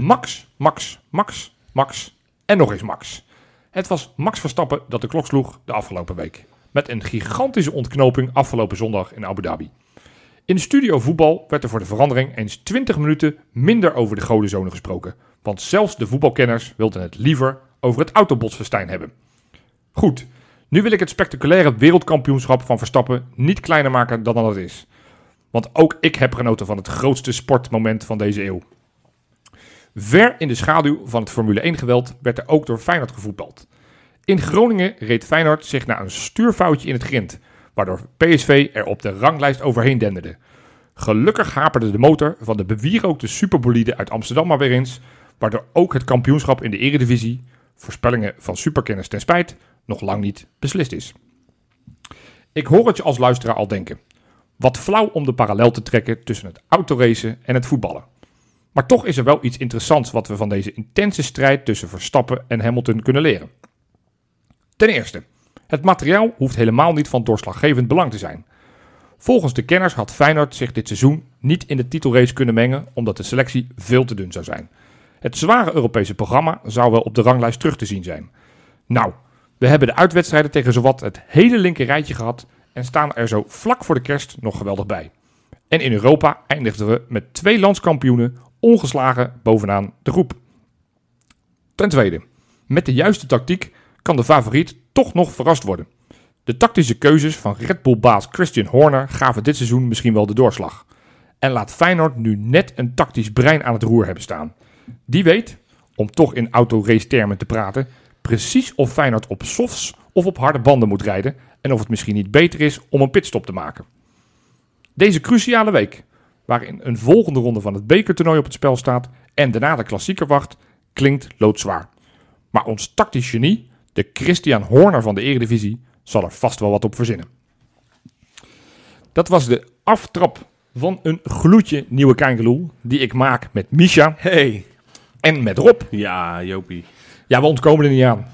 Max, Max, Max, Max en nog eens Max. Het was Max Verstappen dat de klok sloeg de afgelopen week. Met een gigantische ontknoping afgelopen zondag in Abu Dhabi. In de studio voetbal werd er voor de verandering eens 20 minuten minder over de godenzone gesproken. Want zelfs de voetbalkenners wilden het liever over het autobotsfestijn hebben. Goed, nu wil ik het spectaculaire wereldkampioenschap van Verstappen niet kleiner maken dan dat het is. Want ook ik heb genoten van het grootste sportmoment van deze eeuw. Ver in de schaduw van het Formule 1 geweld werd er ook door Feyenoord gevoetbald. In Groningen reed Feyenoord zich na een stuurfoutje in het grind, waardoor PSV er op de ranglijst overheen denderde. Gelukkig haperde de motor van de bewierookte superbolide uit Amsterdam maar weer eens, waardoor ook het kampioenschap in de eredivisie, voorspellingen van superkenners ten spijt, nog lang niet beslist is. Ik hoor het je als luisteraar al denken. Wat flauw om de parallel te trekken tussen het autoracen en het voetballen. Maar toch is er wel iets interessants wat we van deze intense strijd tussen Verstappen en Hamilton kunnen leren. Ten eerste, het materiaal hoeft helemaal niet van doorslaggevend belang te zijn. Volgens de kenners had Feyenoord zich dit seizoen niet in de titelrace kunnen mengen omdat de selectie veel te dun zou zijn. Het zware Europese programma zou wel op de ranglijst terug te zien zijn. Nou, we hebben de uitwedstrijden tegen zowat het hele linker rijtje gehad en staan er zo vlak voor de kerst nog geweldig bij. En in Europa eindigden we met twee landskampioenen ongeslagen bovenaan de groep. Ten tweede, met de juiste tactiek kan de favoriet toch nog verrast worden. De tactische keuzes van Red Bull-baas Christian Horner gaven dit seizoen misschien wel de doorslag. En laat Feyenoord nu net een tactisch brein aan het roer hebben staan. Die weet, om toch in autorace termen te praten, precies of Feyenoord op softs of op harde banden moet rijden en of het misschien niet beter is om een pitstop te maken. Deze cruciale week, waarin een volgende ronde van het bekertoernooi op het spel staat en daarna de klassieker wacht, klinkt loodzwaar. Maar ons tactisch genie, de Christian Horner van de Eredivisie, zal er vast wel wat op verzinnen. Dat was de aftrap van een gloedje nieuwe Kangeloel die ik maak met Misha Hey. en met Rob. Ja, Jopie. Ja, we ontkomen er niet aan.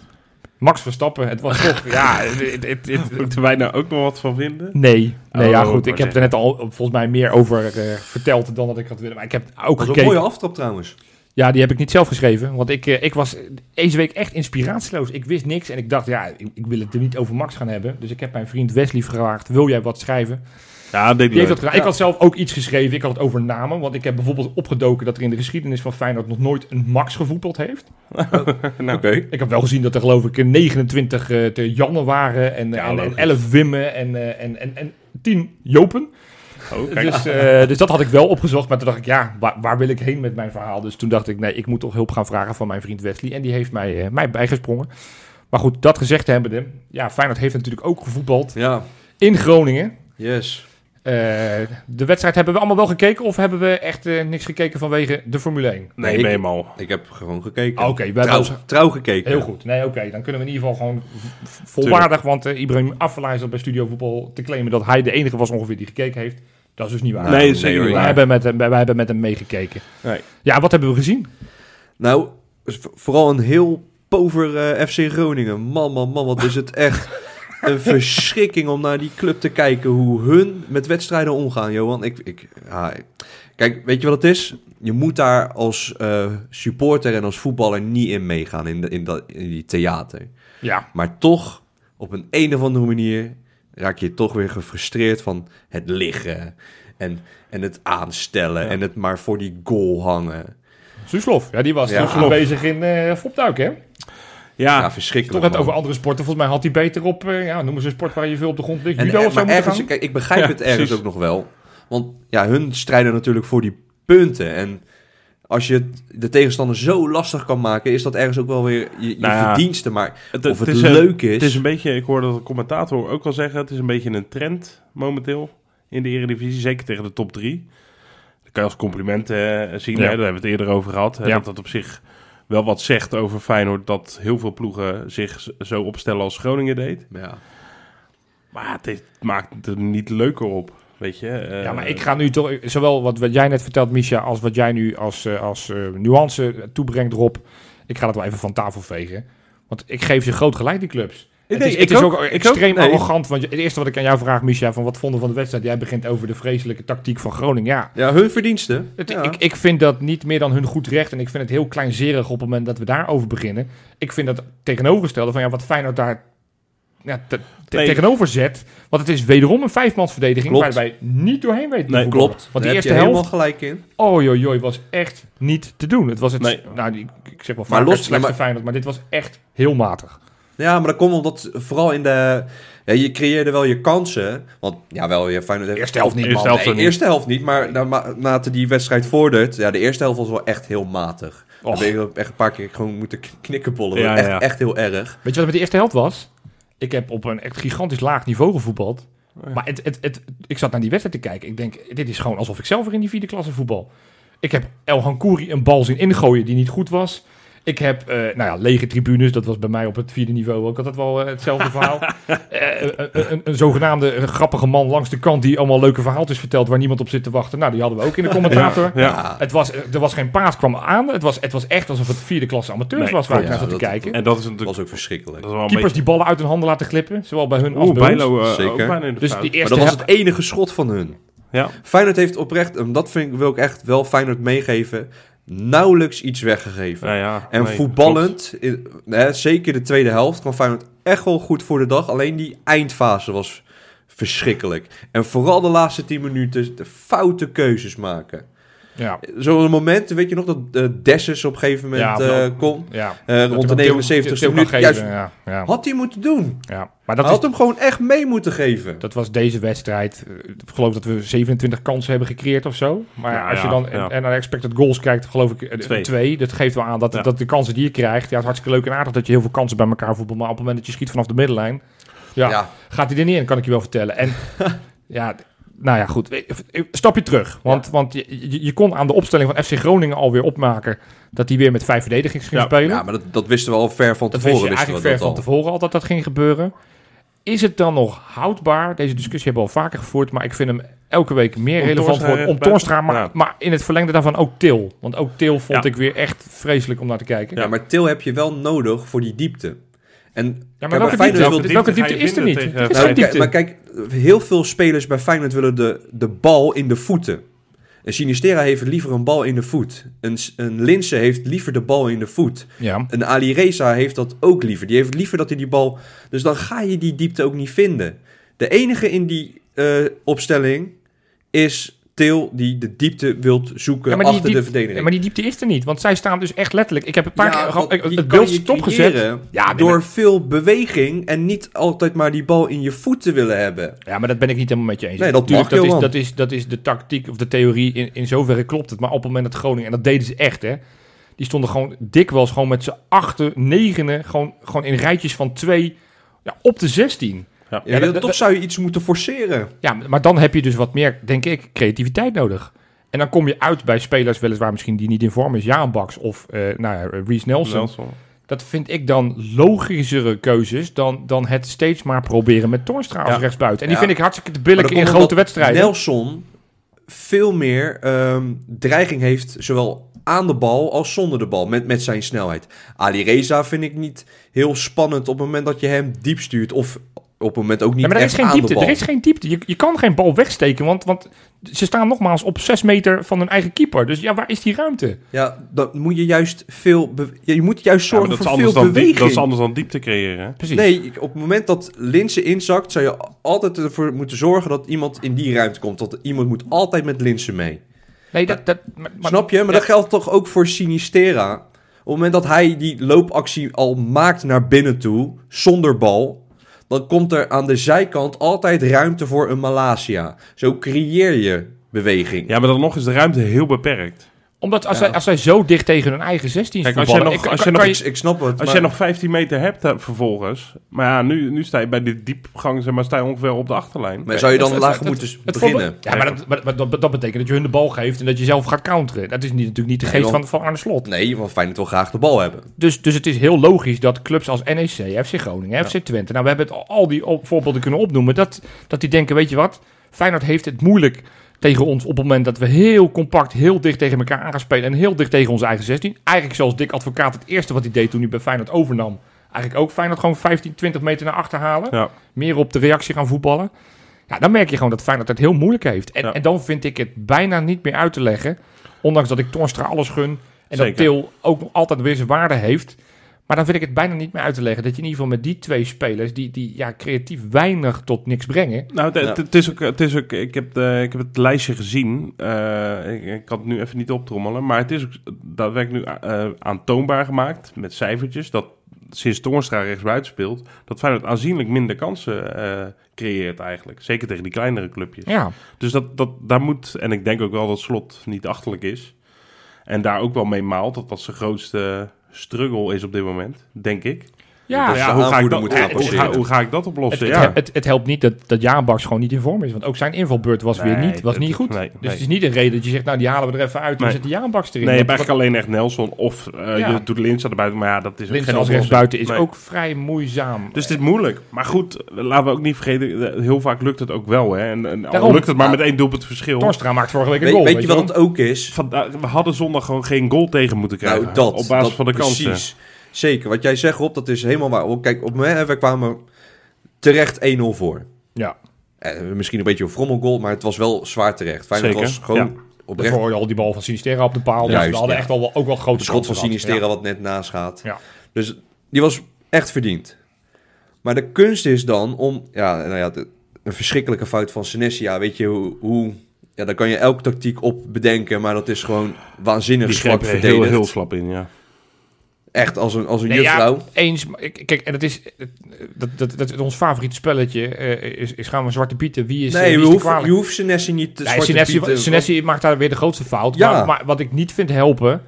Max Verstappen, het was toch, ja, het, het, het- Moeten wij nou ook nog wat van vinden? Nee, nee ja Oh, goed. ik heb er net al volgens mij meer over eh, verteld dan dat ik had willen. Maar ik heb ook een mooie aftrap trouwens. Ja, die heb ik niet zelf geschreven. Want ik, eh, ik was deze week echt inspiratieloos. Ik wist niks en ik dacht, ja, ik, ik wil het er niet over Max gaan hebben. Dus ik heb mijn vriend Wesley gevraagd, wil jij wat schrijven? Ja, Die heeft dat. Ik had zelf ook iets geschreven. Ik had het over namen. Want ik heb bijvoorbeeld opgedoken dat er in de geschiedenis van Feyenoord nog nooit een Max gevoetbald heeft. Nou, Oké. Ik heb wel gezien dat er geloof ik 29 eh te Janne waren en, Ja, en, en logisch. 11 Wimmen en, eh, en, en, en 10 Jopen. oh. Dus, eh, dus dat had ik wel opgezocht. Maar toen dacht ik, ja, waar, waar wil ik heen met mijn verhaal? Dus toen dacht ik, nee, ik moet toch hulp gaan vragen van mijn vriend Wesley. En die heeft mij, eh, mij bijgesprongen. Maar goed, dat gezegd hebbende. Ja, Feyenoord heeft natuurlijk ook gevoetbald Ja, in Groningen. yes. Eh, de wedstrijd hebben we allemaal wel gekeken? Of hebben we echt eh, niks gekeken vanwege de Formule 1? nee, ik- hem al. Ik heb gewoon gekeken. Ah, Oké, we hebben trouw, ons- trouw gekeken. Heel goed. Nee, oké. Dan kunnen we in ieder geval gewoon volwaardig. Want eh, Ibrahim Afellay zat bij Studio Voetbal te claimen dat hij de enige was ongeveer die gekeken heeft. Dat is dus niet waar. Nee, nee, zeker niet wij, hebben met hem, wij hebben met hem meegekeken. Nee. Ja, wat hebben we gezien? Nou, vooral een heel pover eh, FC Groningen. Man, man, man, wat is het echt een verschrikking om naar die club te kijken. Hoe hun met wedstrijden omgaan, Johan. Ik, ik, ja, kijk, weet je wat het is? Je moet daar als eh, supporter en als voetballer niet in meegaan in, de, in, dat, in die theater. Ja. Maar toch, op een, een of andere manier, raak je toch weer gefrustreerd van het liggen. En, en het aanstellen. Ja. En het maar voor die goal hangen. Suslof. Ja, die was Ja. dus bezig in Fopduik, hè? Ja, Ja, verschrikkelijk. Toch het over andere sporten. Volgens mij had hij beter op, eh, ja, noemen ze een sport waar je veel op de grond ligt. En, Judo of zo ergens, kijk, ik begrijp Ja, het ergens precies. ook nog wel. Want ja, hun strijden natuurlijk voor die punten. En als je de tegenstander zo lastig kan maken, is dat ergens ook wel weer je, je Nou ja, verdienste. Maar het, of het, is een- leuk is. Het is een beetje, ik hoorde dat de commentator ook al zeggen, het is een beetje een trend momenteel in de Eredivisie, zeker tegen de top drie. Dat kan je als compliment eh, zien, Ja. hè, daar hebben we het eerder over gehad. hè, Ja. Dat dat op zich wel wat zegt over Feyenoord, dat heel veel ploegen zich zo opstellen als Groningen deed. ja. Maar het heeft- maakt het er niet leuker op, weet je. eh, Ja, maar ik ga nu toch, zowel wat, wat jij net vertelt, Misha, als wat jij nu als, eh, als eh, nuance toebrengt, Rob. Ik ga dat wel even van tafel vegen. Want ik geef ze groot gelijk, die clubs. Het is, ik het is ook. extreem ook. Nee. arrogant. Want het eerste wat ik aan jou vraag, Micha, van wat vonden van de wedstrijd? Jij begint over de vreselijke tactiek van Groningen. Ja, Ja, hun verdiensten. het, Ja. ik, ik vind dat niet meer dan hun goed recht. En ik vind het heel kleinzerig op het moment dat we daarover beginnen. Ik vind dat tegenovergestelde van ja, wat Feyenoord daar ja, te- te- Nee. tegenover zet. Want het is wederom een vijfmansverdediging Klopt. waar wij niet doorheen weten te Nee, voetballen. Klopt. Want die eerste helft, gelijk in. oh joh, joh, was echt niet te doen. Het was het, Nee. nou, ik zeg wel Maar vaak los- het slechtste maar- Feyenoord, maar dit was echt heel matig. Ja, maar dat komt omdat vooral in de... Ja, je creëerde wel je kansen. Want ja, wel, je Feyenoord heeft... Eerste helft niet, Eerste man. helft Nee, ook niet. eerste helft niet, maar naarmate die wedstrijd vordert... Ja, de eerste helft was wel echt heel matig. Och. Daar ben ik echt een paar keer gewoon moeten knikkenbollen. Ja, echt, ja. echt heel erg. Weet je wat met de eerste helft was? Ik heb op een echt gigantisch laag niveau gevoetbald. ja. Maar het, het, het, ik zat naar die wedstrijd te kijken. Ik denk, dit is gewoon alsof ik zelf weer in die vierde klasse voetbal. Ik heb El Hankouri een bal zien ingooien die niet goed was. Ik heb, eh, nou ja, lege tribunes. Dat was bij mij op het vierde niveau ook altijd wel eh, hetzelfde verhaal. Eh, een, een, een zogenaamde grappige man langs de kant die allemaal leuke verhaaltjes vertelt waar niemand op zit te wachten. Nou, die hadden we ook in de commentator. Ja. Ja. Het was, er was geen paas kwam aan. Het was, het was echt alsof het vierde klasse amateurs Nee, was waar ik naar zat te kijken. En dat is natuurlijk... was ook verschrikkelijk. Dat Keepers beetje... die ballen uit hun handen laten glippen. Zowel bij hun als Oeh, bij ons. Bijlo uh, Zeker. ook bijna in de Dus die Maar eerste dat was het enige schot van hun. Ja. Feyenoord heeft oprecht, en dat vind ik, wil ik echt wel Feyenoord meegeven, nauwelijks iets weggegeven. Ja, ja. En Nee, voetballend, in- hè, zeker de tweede helft, kwam Feyenoord echt wel goed voor de dag. Alleen die eindfase was verschrikkelijk. En vooral de laatste 10 minuten de foute keuzes maken. Ja, Zo'n moment, weet je nog, dat uh, Dessus op een gegeven moment Ja, eh, kon. ja. eh, Dat rond de hij hem 79 til- til minuut. Juist, geven, ja, ja, had hij moeten doen. ja. Maar Hij dat, had is, hem gewoon echt mee moeten geven. dat was deze wedstrijd. Ik geloof dat we 27 kansen hebben gecreëerd of zo. Maar Ja, als je dan ja. en naar de expected goals kijkt, geloof ik Twee. twee. Dat geeft wel aan dat, Ja. dat de kansen die je krijgt... Ja, het is hartstikke leuk en aardig dat je heel veel kansen bij elkaar voetbalt. Maar op het moment dat je schiet vanaf de middenlijn... Ja, ja. gaat hij er niet in, kan ik je wel vertellen. En ja, nou ja, goed. Stapje terug. Want, want je, je, je kon aan de opstelling van FC Groningen alweer opmaken... dat hij weer met vijf verdedigings ging Ja. spelen. Ja, maar dat, dat wisten we al ver van Dat tevoren. wist je eigenlijk we ver dat van al. tevoren al dat dat ging gebeuren. Is het dan nog houdbaar? Deze discussie hebben we al vaker gevoerd, maar ik vind hem elke week meer Om relevant worden. Om Torstra, maar, Ja. maar in het verlengde daarvan ook Til. Want ook Til vond Ja. ik weer echt vreselijk om naar te kijken. Ja, maar Til heb je wel nodig voor die diepte. En Ja, Kijk, maar welke diepte, welke, wil- welke diepte is er niet? is tegen- Nou, diepte. kijk, maar kijk, heel veel spelers bij Feyenoord willen de, de bal in de voeten. Een Sinistera heeft liever een bal in de voet. Een, een Linse heeft liever de bal in de voet. ja. Een Ali Reza heeft dat ook liever. Die heeft liever dat hij die bal... Dus dan ga je die diepte ook niet vinden. De enige in die eh, opstelling is Die de diepte wilt zoeken Ja, achter de verdediging. Ja, maar die diepte is er niet, want zij staan dus echt letterlijk. Ik heb een paar Ja, keer het beeld stopgezet. Ja, door maar- veel beweging en niet altijd maar die bal in je voet te willen hebben. Ja, maar dat ben ik niet helemaal met je eens. Nee, dat mag, dat, is, dat, is, dat is de tactiek of de theorie. In, in zoverre klopt het. Maar op het moment dat Groningen, en dat deden ze echt, hè. Die stonden gewoon dikwijls gewoon met z'n achten, negenen, gewoon, gewoon in rijtjes van twee ja, op de 16. Ja. Ja, dat- toch zou je iets moeten forceren. Ja, maar dan heb je dus wat meer, denk ik, creativiteit nodig. En dan kom je uit bij spelers weliswaar misschien die niet in vorm is. Jaan Baks of eh nou ja, Reece Nelson. Nelson. Dat vind ik dan logischere keuzes dan, dan het steeds maar proberen met Torstra als Ja. rechtsbuiten. En die Ja. vind ik hartstikke te billig in grote wedstrijden. Nelson veel meer ehm, dreiging heeft, zowel aan de bal als zonder de bal, met, met zijn snelheid. Ali Reza vind ik niet heel spannend op het moment dat je hem diep stuurt. Of op het moment ook niet Ja, maar er is echt geen aan diepte. de bal. Er is geen diepte. Je, je kan geen bal wegsteken, want, want ze staan nogmaals op 6 meter van hun eigen keeper. Dus ja, waar is die ruimte? Ja, dan moet je juist veel... ja, je moet juist zorgen dat, is voor anders veel dan beweging. dat is anders dan diepte creëren. hè? Precies. Nee, op het moment dat Linse inzakt, zou je altijd ervoor moeten zorgen dat iemand in die ruimte komt. Dat iemand moet altijd met Linse mee. nee dat, dat, maar, maar- Snap je? Maar ja. dat geldt toch ook voor Sinistera. Op het moment dat hij die loopactie al maakt naar binnen toe, zonder bal, dan komt er aan de zijkant altijd ruimte voor een Malasia. Zo creëer je beweging. Ja, maar dan nog is de ruimte heel beperkt. Omdat als, Ja. zij, als zij zo dicht tegen hun eigen 16 Kijk, als jij nog- ik- als kan- nog je- Ik, ik snap het. Als maar- jij nog 15 meter hebt eh, vervolgens. Maar ja, nu, nu sta je bij de diepgang, zeg maar, sta je ongeveer op de achterlijn. maar zou je dan het- lager het- moeten het beginnen? Ja, maar, dat, maar, maar dat, dat betekent dat je hun de bal geeft en dat je zelf gaat counteren. Dat is niet, natuurlijk niet de geest van, van Arne Slot. Nee, want Feyenoord wil graag de bal hebben. Dus, dus het is heel logisch dat clubs als NEC, FC Groningen, FC Twente... Nou, we hebben het al, al die op- voorbeelden kunnen opnoemen. Dat, dat die denken, weet je wat? Feyenoord heeft het moeilijk tegen ons op het moment dat we heel compact, heel dicht tegen elkaar aan gaan spelen... en heel dicht tegen onze eigen 16. Eigenlijk zoals Dick Advocaat het eerste wat hij deed toen hij bij Feyenoord overnam. Eigenlijk ook Feyenoord gewoon 15, 20 meter naar achter halen. Ja. Meer op de reactie gaan voetballen. Ja, dan merk je gewoon dat Feyenoord het heel moeilijk heeft. En, Ja. en dan vind ik het bijna niet meer uit te leggen. Ondanks dat ik Torstra alles gun. En Zeker. dat Til ook nog altijd weer zijn waarde heeft. Maar dan vind ik het bijna niet meer uit te leggen. Dat je in ieder geval met die twee spelers... die, die ja, creatief weinig tot niks brengen... Nou, het- Ja. het, het is ook, het is ook ik, heb de, ik heb het lijstje gezien. Eh, ik, ik kan het nu even niet optrommelen. Maar het is ook daadwerkelijk nu eh, aantoonbaar gemaakt met cijfertjes. Dat sinds Toornstra rechtsbuiten speelt. Dat Feyenoord aanzienlijk minder kansen eh, creëert eigenlijk. Zeker tegen die kleinere clubjes. Ja, Dus dat, dat, daar moet, en ik denk ook wel dat Slot niet achterlijk is. En daar ook wel mee maalt. Dat dat zijn grootste struggle is op dit moment, denk ik. Ja, ja, de hoe, ga ik dat, moet eh, gaan hoe, ga, passeren. hoe ga ik dat oplossen? het, ja. het, het helpt niet dat, dat Jaan Baks gewoon niet in vorm is. Want ook zijn invalbeurt was weer niet, was niet goed. nee, dus nee. het is niet een reden dat je zegt, nou die halen we er even uit en Nee. we zetten Jaan Baks erin. Nee, je hebt eigenlijk alleen echt Nelson of eh, Ja. je doet Linz erbij. Maar ja, dat is ook geen als rechtsbuiten is Nee. ook vrij moeizaam. Dus het is moeilijk. Maar goed, laten we ook niet vergeten, eh, heel vaak lukt het ook wel. Hè? En, en al Daarom. lukt het maar met één doelpunt verschil. Torstra maakt vorige week een Weet, goal. weet je wat het ook is? Vanda- we hadden zondag gewoon geen goal tegen moeten krijgen. Nou, dat. op basis dat van de kansen. Zeker. Wat jij zegt, Rob, dat is helemaal waar. Kijk, op hè, we kwamen terecht 1-0 voor. Ja, Eh, misschien een beetje een frommelgoal, maar het was wel zwaar terecht. Feyenoord Zeker, was gewoon ja. oprecht voor al die bal van Sinistera op de paal. Dus Juist, we hadden ja. echt wel, ook wel grote de schot van. Sinistera wat net naast gaat. Ja. Dus die was echt verdiend. Maar de kunst is dan om... Ja, nou ja, de- een verschrikkelijke fout van Senesi. Ja, weet je hoe... hoe ja, daar kan je elke tactiek op bedenken, maar dat is gewoon waanzinnig Die zwak greep er heel, verdedigd. heel slap in, ja. Echt als een, als een Nee, juffrouw. ja, eens. Kijk, en het is dat, dat, dat, ons favoriete spelletje eh, is, is gaan we zwarte pieten. Wie is, eh, nee, wie je is de hoeft, je hoeft Senesi niet te Nee, zwarte Senesi, pieten. Senesi maakt daar weer de grootste fout. Ja. Maar, maar wat ik niet vind helpen...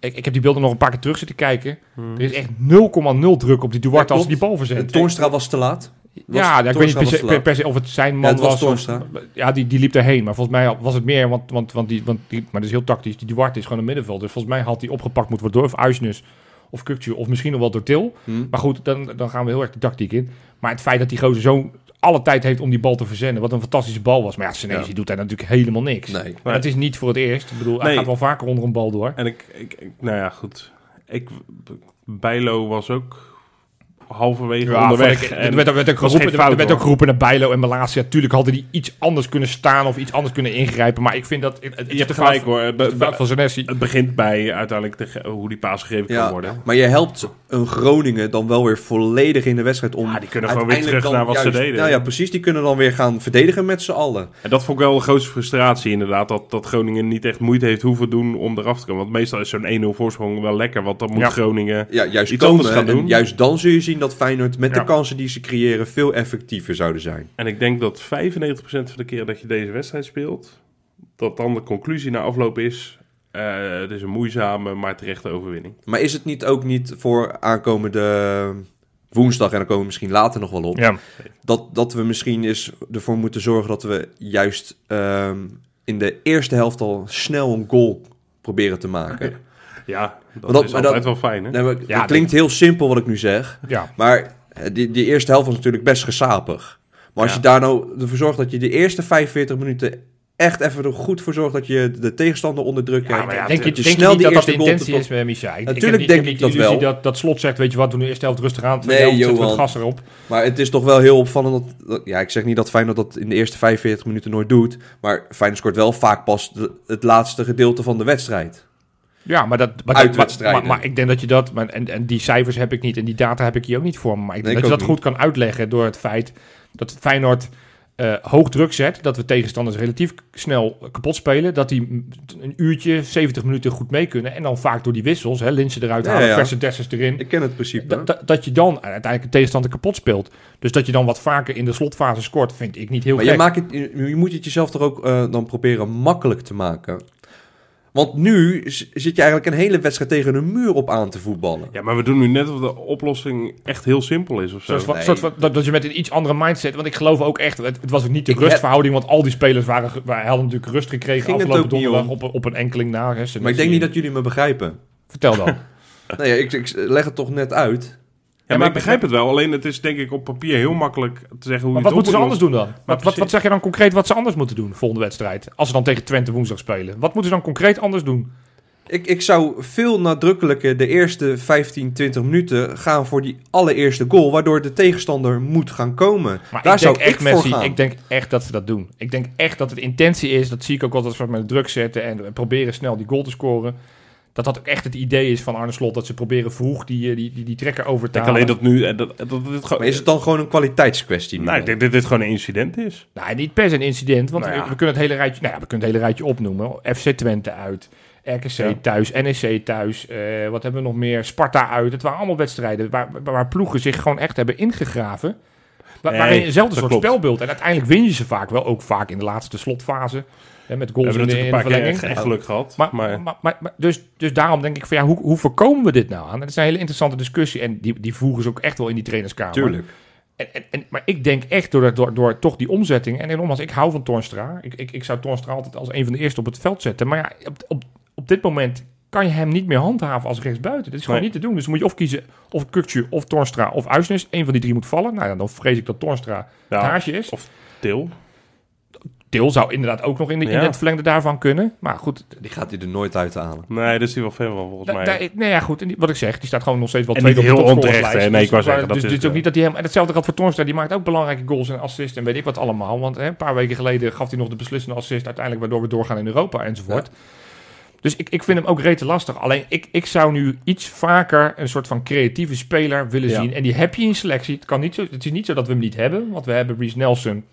Ik, ik heb die beelden nog een paar keer terug zitten kijken. Hmm. Er is echt 0,0 druk op die Duarte Ja, als hij die bal En verzet. Toornstra was te laat. Was- ja, ik weet niet per se, te per, laat. per se of het zijn man het was was. of- Toornstra. ja, die, die liep erheen. Maar volgens mij was het meer, want, want, want, die, want die, maar dat is heel tactisch. Die Duarte is gewoon een middenveld. Dus volgens mij had hij opgepakt moeten worden door of Uisnes of Kukcu of misschien nog wel door Til. Hm. Maar goed, dan, dan gaan we heel erg de tactiek in. Maar het feit dat die gozer zo alle tijd heeft om die bal te verzenden, wat een fantastische bal was. Maar ja, Senesi Ja. doet daar natuurlijk helemaal niks. Nee. En het is niet voor het eerst. Ik bedoel, hij Nee. gaat wel vaker onder een bal door. En ik, ik, ik- nou ja, goed. Ik, Bijlo was ook halverwege Ja, onderweg. ik- en er werd, er werd ook geroepen, er werd ook naar Bijlo en Malasia. Tuurlijk hadden die iets anders kunnen staan of iets anders kunnen ingrijpen. Maar ik vind dat... Het, het je hebt gelijk hoor. het van. Het begint bij uiteindelijk de, hoe die paas gegeven kan Ja, worden. maar je helpt een Groningen dan wel weer volledig in de wedstrijd om... Ja, die kunnen gewoon weer terug naar wat ze deden. Nou ja, precies. Die kunnen dan weer gaan verdedigen met z'n allen. En dat vond ik wel de grootste frustratie inderdaad. Dat, dat Groningen niet echt moeite heeft hoeven doen om eraf te komen. Want meestal is zo'n 1-0 voorsprong wel lekker. Want dan moet Ja. Groningen... Ja, juist Iets komen. anders gaan En doen. juist dan zul je zien dat Feyenoord met Ja. de kansen die ze creëren veel effectiever zouden zijn. En ik denk dat 95% van de keer dat je deze wedstrijd speelt... dat dan de conclusie na afloop is... eh, het is een moeizame, maar terechte overwinning. Maar is het niet ook niet voor aankomende woensdag, en dan komen we misschien later nog wel op, Ja. dat, dat we misschien eens ervoor moeten zorgen dat we juist ehm, in de eerste helft al snel een goal proberen te maken. Ja, dat, dat- is altijd dat- wel fijn, hè? Nee, maar Ja, het klinkt heel simpel wat ik nu zeg, ja. maar eh, die, die eerste helft was natuurlijk best gesapig. Maar als Ja. je daar nou ervoor zorgt dat je de eerste 45 minuten echt even er goed voor zorgt dat je de tegenstander onder druk Ja, ja, denk je, je denk snel je niet die dat dat de intentie te- is met Micha? Ik- Natuurlijk ik heb niet- denk heb ik dat wel. Dat, dat slot zegt, weet je wat, doen de eerste helft rustig aan. Tweede Nee, helft zetten we gas erop. Maar het is toch wel heel opvallend dat, dat- Ja, ik zeg niet dat Feyenoord dat in de eerste 45 minuten nooit doet. Maar Feyenoord scoort wel vaak pas de- het laatste gedeelte van de wedstrijd. Ja, maar, dat, maar, dat- maar, maar, ik denk dat je dat... Maar, en, en die cijfers heb ik niet en die data heb ik hier ook niet voor me. Maar ik denk Nee, dat ik je dat goed kan uitleggen door het feit dat Feyenoord eh, hoog druk zet. Dat we tegenstanders relatief snel kapot spelen. Dat die een uurtje, 70 minuten goed mee kunnen. En dan vaak door die wissels, hè, Linsen eruit Ja, halen, ja. verse dessers erin. Ik ken het principe. Dat, je dan uiteindelijk een tegenstander kapot speelt. Dus dat je dan wat vaker in de slotfase scoort, vind ik niet heel maar gek. je, maakt het, je je moet het jezelf toch ook eh, dan proberen makkelijk te maken. Want nu zit je eigenlijk een hele wedstrijd tegen een muur op aan te voetballen. Ja, maar we doen nu net of de oplossing echt heel simpel is of zo. Zoals Nee. soort van, dat, dat je met een iets andere mindset. Want ik geloof ook echt. Het, het was ook niet de Ik rustverhouding. Want al die spelers waren, wij hadden natuurlijk rust gekregen. Afgelopen donderdag op, een- op een enkeling na. Hè, Maar ik denk niet dat jullie me begrijpen. Vertel dan. Nee, ik, ik leg het toch net uit. Ja, maar maar- ik begrijp het wel. Alleen het is denk ik op papier heel makkelijk te zeggen hoe maar je wat moeten ze anders moet doen dan? Wat, wat, wat zeg je dan concreet wat ze anders moeten doen volgende wedstrijd? Als ze dan tegen Twente woensdag spelen. Wat moeten ze dan concreet anders doen? Ik, ik zou veel nadrukkelijker de eerste 15, 20 minuten gaan voor die allereerste goal, waardoor de tegenstander moet gaan komen. Maar Daar ik zou denk echt, ik voor Messi, gaan. ik denk echt dat ze dat doen. Ik denk echt dat het intentie is. Dat zie ik ook altijd met druk zetten en proberen snel die goal te scoren. Dat dat ook echt het idee is van Arne Slot. Dat ze proberen vroeg die, eh, die, die, die trekker over te halen. alleen dat nu... eh, Dat, dat, Maar is het dan gewoon een kwaliteitskwestie? nu Nou, ik denk dat dit gewoon een incident is. Nou, niet per se een incident, want Nou ja. we, we kunnen het hele rijtje, nou ja, we kunnen het hele rijtje opnoemen. FC Twente uit, RKC Ja. thuis, NEC thuis, eh, wat hebben we nog meer? Sparta uit. Het waren allemaal wedstrijden waar, waar, ploegen zich gewoon echt hebben ingegraven. Waar, Nee, waarin eenzelfde dat soort klopt. spelbeeld. En uiteindelijk win je ze vaak wel, ook vaak in de laatste slotfase. Hè, met We goals hebben in de, in natuurlijk de een paar keer echt geluk gehad. Maar, Maar, maar, maar, maar- dus, dus daarom denk ik van ja, hoe, hoe voorkomen we dit nou aan? Dat is een hele interessante discussie en die, die voegen ze ook echt wel in die trainerskamer. Tuurlijk. En, en, en, maar ik denk echt door, door, door toch die omzetting. En nogmaals, ik hou van Toornstra. Ik, ik, ik zou Toornstra altijd als een van de eerste op het veld zetten. Maar ja, op, op, op dit moment kan je hem niet meer handhaven als rechtsbuiten. Dat is gewoon Nee. niet te doen. Dus moet je of kiezen of Kukcu of Toornstra of Uisnes. Eén van die drie moet vallen. Nou ja, dan vrees ik dat Toornstra het ja, haasje is. Til. Til zou inderdaad ook nog in, de, in het verlengde daarvan kunnen. Maar goed, Die gaat hij er nooit uit halen. Nee, daar is hij wel fan van, volgens Da- mij. da- nee, ja, goed. En die- wat ik zeg, die staat gewoon nog steeds wel En tweede op de onterecht, hè? Nee, ik wou Dus- zeggen, dat dus is dit is ook niet dat hij hem... En hetzelfde geldt voor Toornstra. Die maakt ook belangrijke goals en assists en weet ik wat allemaal. Want hè, een paar weken geleden gaf hij nog de beslissende assist uiteindelijk... waardoor we doorgaan in Europa enzovoort. Dus ik, ik vind hem ook rete lastig. Alleen ik, ik zou nu iets vaker een soort van creatieve speler willen Ja. zien. En die heb je in selectie. Het, kan niet zo, het is niet zo dat we hem niet hebben. Want we hebben Reece Nelson.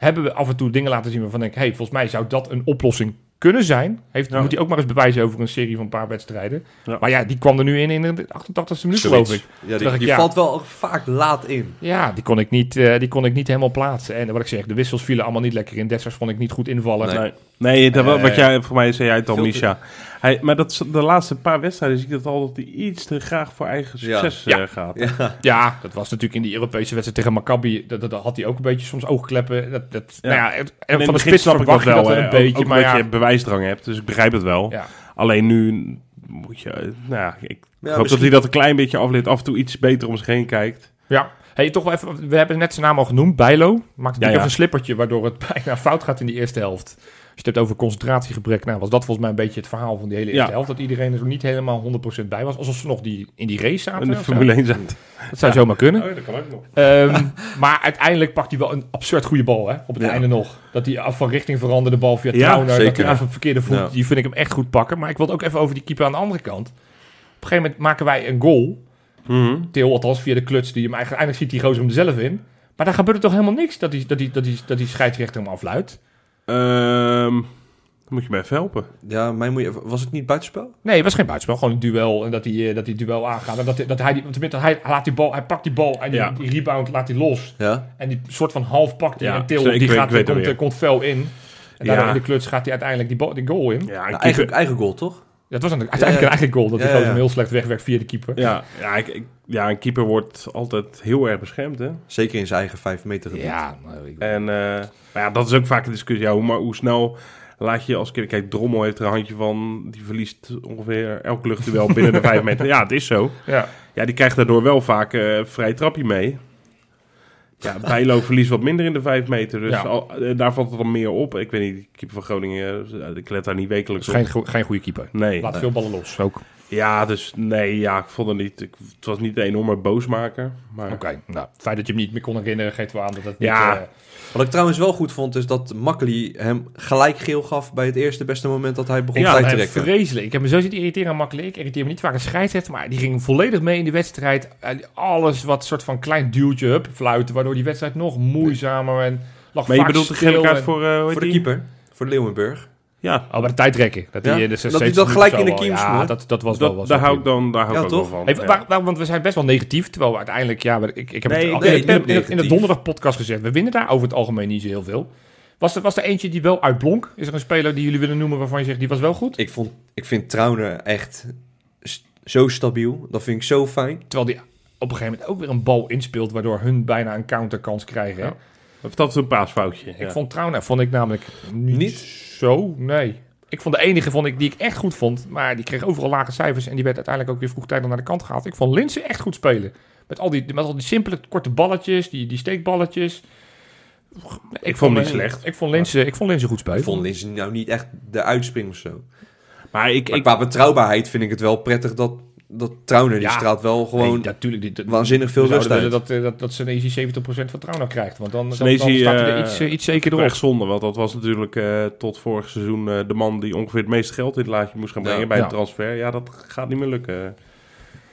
Hebben we af en toe dingen laten zien waarvan ik... hey, volgens mij zou dat een oplossing kunnen zijn. Heeft, Ja. Moet hij ook maar eens bewijzen over een serie van een paar wedstrijden. Ja. Maar ja, die kwam er nu in in de 88e minuut, geloof ik. Ja, die, ik, valt wel vaak laat in. Ja, die kon, ik niet, eh, die kon ik niet helemaal plaatsen. En wat ik zeg, de wissels vielen allemaal niet lekker in. Dessers vond ik niet goed invallen. Nee. Nee, dat, Eh, wat jij, voor mij zei jij het al, Misha. Hij, maar dat, is- de laatste paar wedstrijden zie ik dat al dat hij iets te graag voor eigen Ja. succes Ja. eh, gaat. Ja. Ja, dat was natuurlijk in die Europese wedstrijd tegen Maccabi. Dat, dat, dat had hij ook een beetje soms oogkleppen. Dat, dat, Ja. Nou ja, het- En in en van de spits snap ik dat je wel, dat een beetje. ook maar je bewijsdrang hebt, dus ik begrijp het wel. ja. Alleen nu moet je, eh, nou ja, ik Ja, hoop dat hij dat een klein beetje afleert, af en toe iets beter om zich heen kijkt. ja. Hey, toch wel even, we hebben net zijn naam al genoemd, Bijlo. Maakt natuurlijk Ja, ja. even een slippertje, waardoor het bijna fout gaat in die eerste helft. Je het hebt over concentratiegebrek, nou was dat volgens mij een beetje het verhaal van die hele eerste Ja. helft. Dat iedereen er niet helemaal 100% bij was. Alsof ze nog die, in die race zaten. In de. Formule 1 zijn. Dat zou zomaar kunnen. Oh, dat kan ook nog. Ehm, maar uiteindelijk pakt hij wel een absurd goede bal, hè? Op het Ja. einde nog. Dat hij af van richting veranderde bal via Ja, Trauner. Dat zeker. hij af een verkeerde voet. Ja. Die vind ik hem echt goed pakken. Maar ik wil het ook even over die keeper aan de andere kant. Op een gegeven moment maken wij een goal. Mhm. Til, althans via de kluts. Die hem eigenlijk, eigenlijk ziet die gozer hem er zelf in. Maar daar gebeurt er toch helemaal niks dat die, dat die, dat die, dat die scheidsrechter hem afluidt. Ehm, dan moet je me even helpen. Ja, mij moet je, was het niet buitenspel? Nee, het was geen buitenspel. Gewoon een duel. En dat hij, eh, dat hij duel aangaat. En dat, hij- dat hij, die, tenminste, hij, laat die bal, hij pakt die bal. En die, Ja. die rebound laat hij los. Ja. En die soort van half pakt hij. Ja, en Til, die gaat, komt, komt fel in. En daardoor Ja. in de kluts gaat hij uiteindelijk die, bal- die goal in. Ja, Nou, eigen, eigen goal, toch? Dat was een, uiteindelijk Ja, een eigen goal. Dat hij gewoon heel slecht wegwerkt via de keeper. ja, ja, ik, ik- ja, een keeper wordt altijd heel erg beschermd, hè. Zeker in zijn eigen vijf meter gebied. Ja, nou, ik- En eh, maar ja, dat is ook vaak een discussie. Ja, hoe, maar hoe snel laat je als keer... Kijk, Drommel heeft er een handje van. Die verliest ongeveer elk luchtduel binnen de vijf meter. Ja, het is zo. ja. Ja, die krijgt daardoor wel vaak eh vrij trapje mee. Ja, Bijlo verliest wat minder in de vijf meter. Dus Ja. al- eh, daar valt het dan meer op. Ik weet niet, de keeper van Groningen, eh, ik let daar niet wekelijks op. geen, geen goede keeper. Nee. Laat veel ballen los. Ook. Ja, dus nee, ja, ik vond het niet... Ik, het was niet een enorme boosmaker. Maar Oké, nou, het feit dat je hem niet meer kon herinneren geeft wel aan dat het niet... Ja. eh, Wat ik trouwens wel goed vond, is dat Makkely hem gelijk geel gaf bij het eerste beste moment dat hij begon te trekken. vreselijk. Ik heb me zo zitten irriteren aan makkelijk. Ik irriteer me niet vaak een scheidsrechter, maar die ging volledig mee in de wedstrijd. Alles wat soort van klein duwtje, hup, fluiten, waardoor die wedstrijd nog moeizamer en lag maar je bedoelt de gele kaart en- voor... eh, Voor de keeper, voor Leeuwenburg. Ja, Oh, bij de tijdrekken. Dat, Ja? die, in de Dat hij 70 dan gelijk in de kiem Ja, dat, dat was wel... Was daar wel hou ik dan, daar hou ik Ja, ook wel toch? van. Hey, ja. waar- waar- want we zijn best wel negatief, terwijl we uiteindelijk, ja, ik, ik heb Nee, het al nee, in, in, niet in, in de donderdag podcast gezegd. We winnen daar over het algemeen niet zo heel veel. Was er, was er eentje die wel uitblonk? Is er een speler die jullie willen noemen waarvan je zegt die was wel goed? Ik, vond, ik vind Trauner echt st- zo stabiel. Dat vind ik zo fijn. Terwijl die op een gegeven moment ook weer een bal inspeelt, waardoor hun bijna een counterkans krijgen. Ja. Of dat is een paasfoutje. Ik ja. vond Trauner vond ik namelijk niet, Niet? zo, nee. Ik vond de enige vond ik, die ik echt goed vond, maar die kreeg overal lage cijfers en die werd uiteindelijk ook weer vroegtijdig naar de kant gehaald. Ik vond Linsen echt goed spelen. Met al die, met al die simpele korte balletjes, die, die steekballetjes. Ik, vond hem niet slecht. Ik vond Linsen, ik vond Linsen goed spelen. Ik vond Linsen nou niet echt de uitspring of zo. Maar ik, Maar ik, qua betrouwbaarheid vind ik het wel prettig dat, dat Trauner, die Ja. straalt wel gewoon Nee, natuurlijk. Die, waanzinnig veel rust uit. dat, eh, dat, dat Senesi 70% vertrouwen krijgt. Want dan, dan, staat hij er eh, iets, eh, iets zeker erop. echt zonde, want dat was natuurlijk eh, tot vorig seizoen eh, de man die ongeveer het meeste geld in het laadje moest gaan brengen Ja. bij Ja. een transfer. Ja, dat gaat niet meer lukken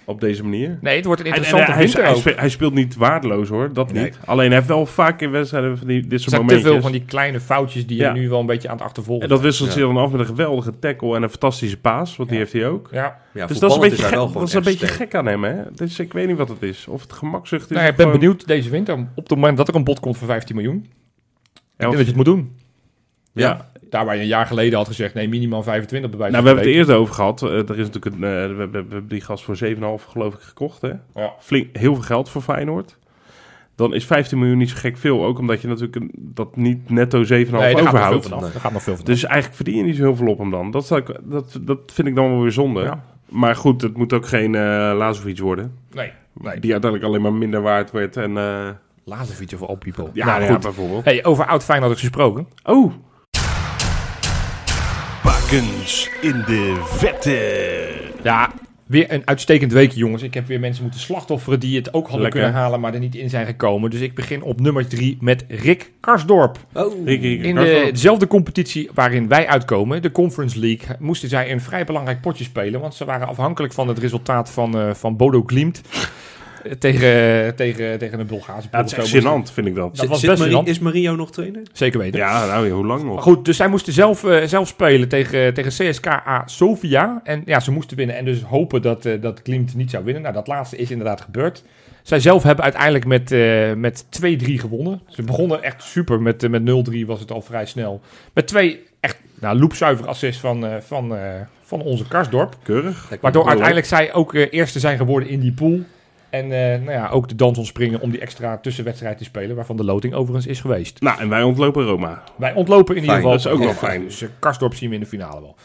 op deze manier. Nee, het wordt een En- en interessante hij, winter hij, ook. speelt, hij speelt niet waardeloos hoor, dat Nee. niet. Alleen hij heeft wel vaak in wedstrijden van die, dit soort zijn te veel van die kleine foutjes die Ja. je nu wel een beetje aan het achtervolgen En dat wisselt Ja. zich dan af met een geweldige tackle en een fantastische paas, want die heeft hij ook. Ja, Ja, dus dat is een beetje, gek, dat is een beetje gek aan hem, hè? Dus ik weet niet wat het is. Of het gemakzucht is. nou, ik ben gewoon- benieuwd deze winter. Op het moment dat er een bod komt voor 15 miljoen. Ja, of- dat je het moet doen. ja. Daar waar je een jaar geleden had gezegd, nee, minimaal 25 bij wijze Nou, we van hebben het er eerst over gehad. Eh, er is natuurlijk een, eh, we, hebben, we hebben die gast voor 7,5 geloof ik gekocht, hè? Ja. Flink, heel veel geld voor Feyenoord. Dan is 15 miljoen niet zo gek veel. Ook omdat je natuurlijk een, dat niet netto 7,5 Nee, daar gaat nog veel overhoudt. Daar gaat nog veel vanaf. Dus eigenlijk verdien je niet zo heel veel op hem dan. Dat, zou ik, dat, dat vind ik dan wel weer zonde. Ja. Maar goed, het moet ook geen eh Lazovic worden. Nee, nee. Die uiteindelijk alleen maar minder waard werd. En, eh, Lazovic of all people. ja, nou, ja, goed. bijvoorbeeld. Hey, over oud Feyenoord gesproken. Oh, In de vette. Ja, weer een uitstekend weekje, jongens. Ik heb weer mensen moeten slachtofferen die het ook hadden Lekker. kunnen halen, maar er niet in zijn gekomen. Dus ik begin op nummer 3 met Rick Karsdorp. Oh, Ricky, In de, dezelfde competitie waarin wij uitkomen, de Conference League, moesten zij een vrij belangrijk potje spelen. Want ze waren afhankelijk van het resultaat van, eh, van Bodo Glimt tegen, tegen, tegen een Bulgaarse Ja, ploeg. moesten- gênant, vind ik dat. Dat was best Marie- is Mario nog trainer? Zeker weten. Ja, nou, hoe lang Maar nog? goed, dus zij moesten zelf, eh, zelf spelen tegen, tegen CSKA Sofia. En ja, ze moesten winnen en dus hopen dat, eh dat Klimt niet zou winnen. Nou, dat laatste is inderdaad gebeurd. Zij zelf hebben uiteindelijk met, eh, met 2-3 gewonnen. Ze begonnen echt super. Met, met 0-3 was het al vrij snel. Met twee echt nou, loopzuiver assists van, eh, van, eh, van onze Karsdorp. Keurig. Waardoor uiteindelijk zij ook eh, eerste zijn geworden in die pool. En eh, nou ja, ook de dans ontspringen om die extra tussenwedstrijd te spelen. Waarvan de loting overigens is geweest. Nou, en wij ontlopen Roma. Wij ontlopen in ieder geval. dat is ook wel fijn. Dus eh, Karsdorp zien we in de finale wel.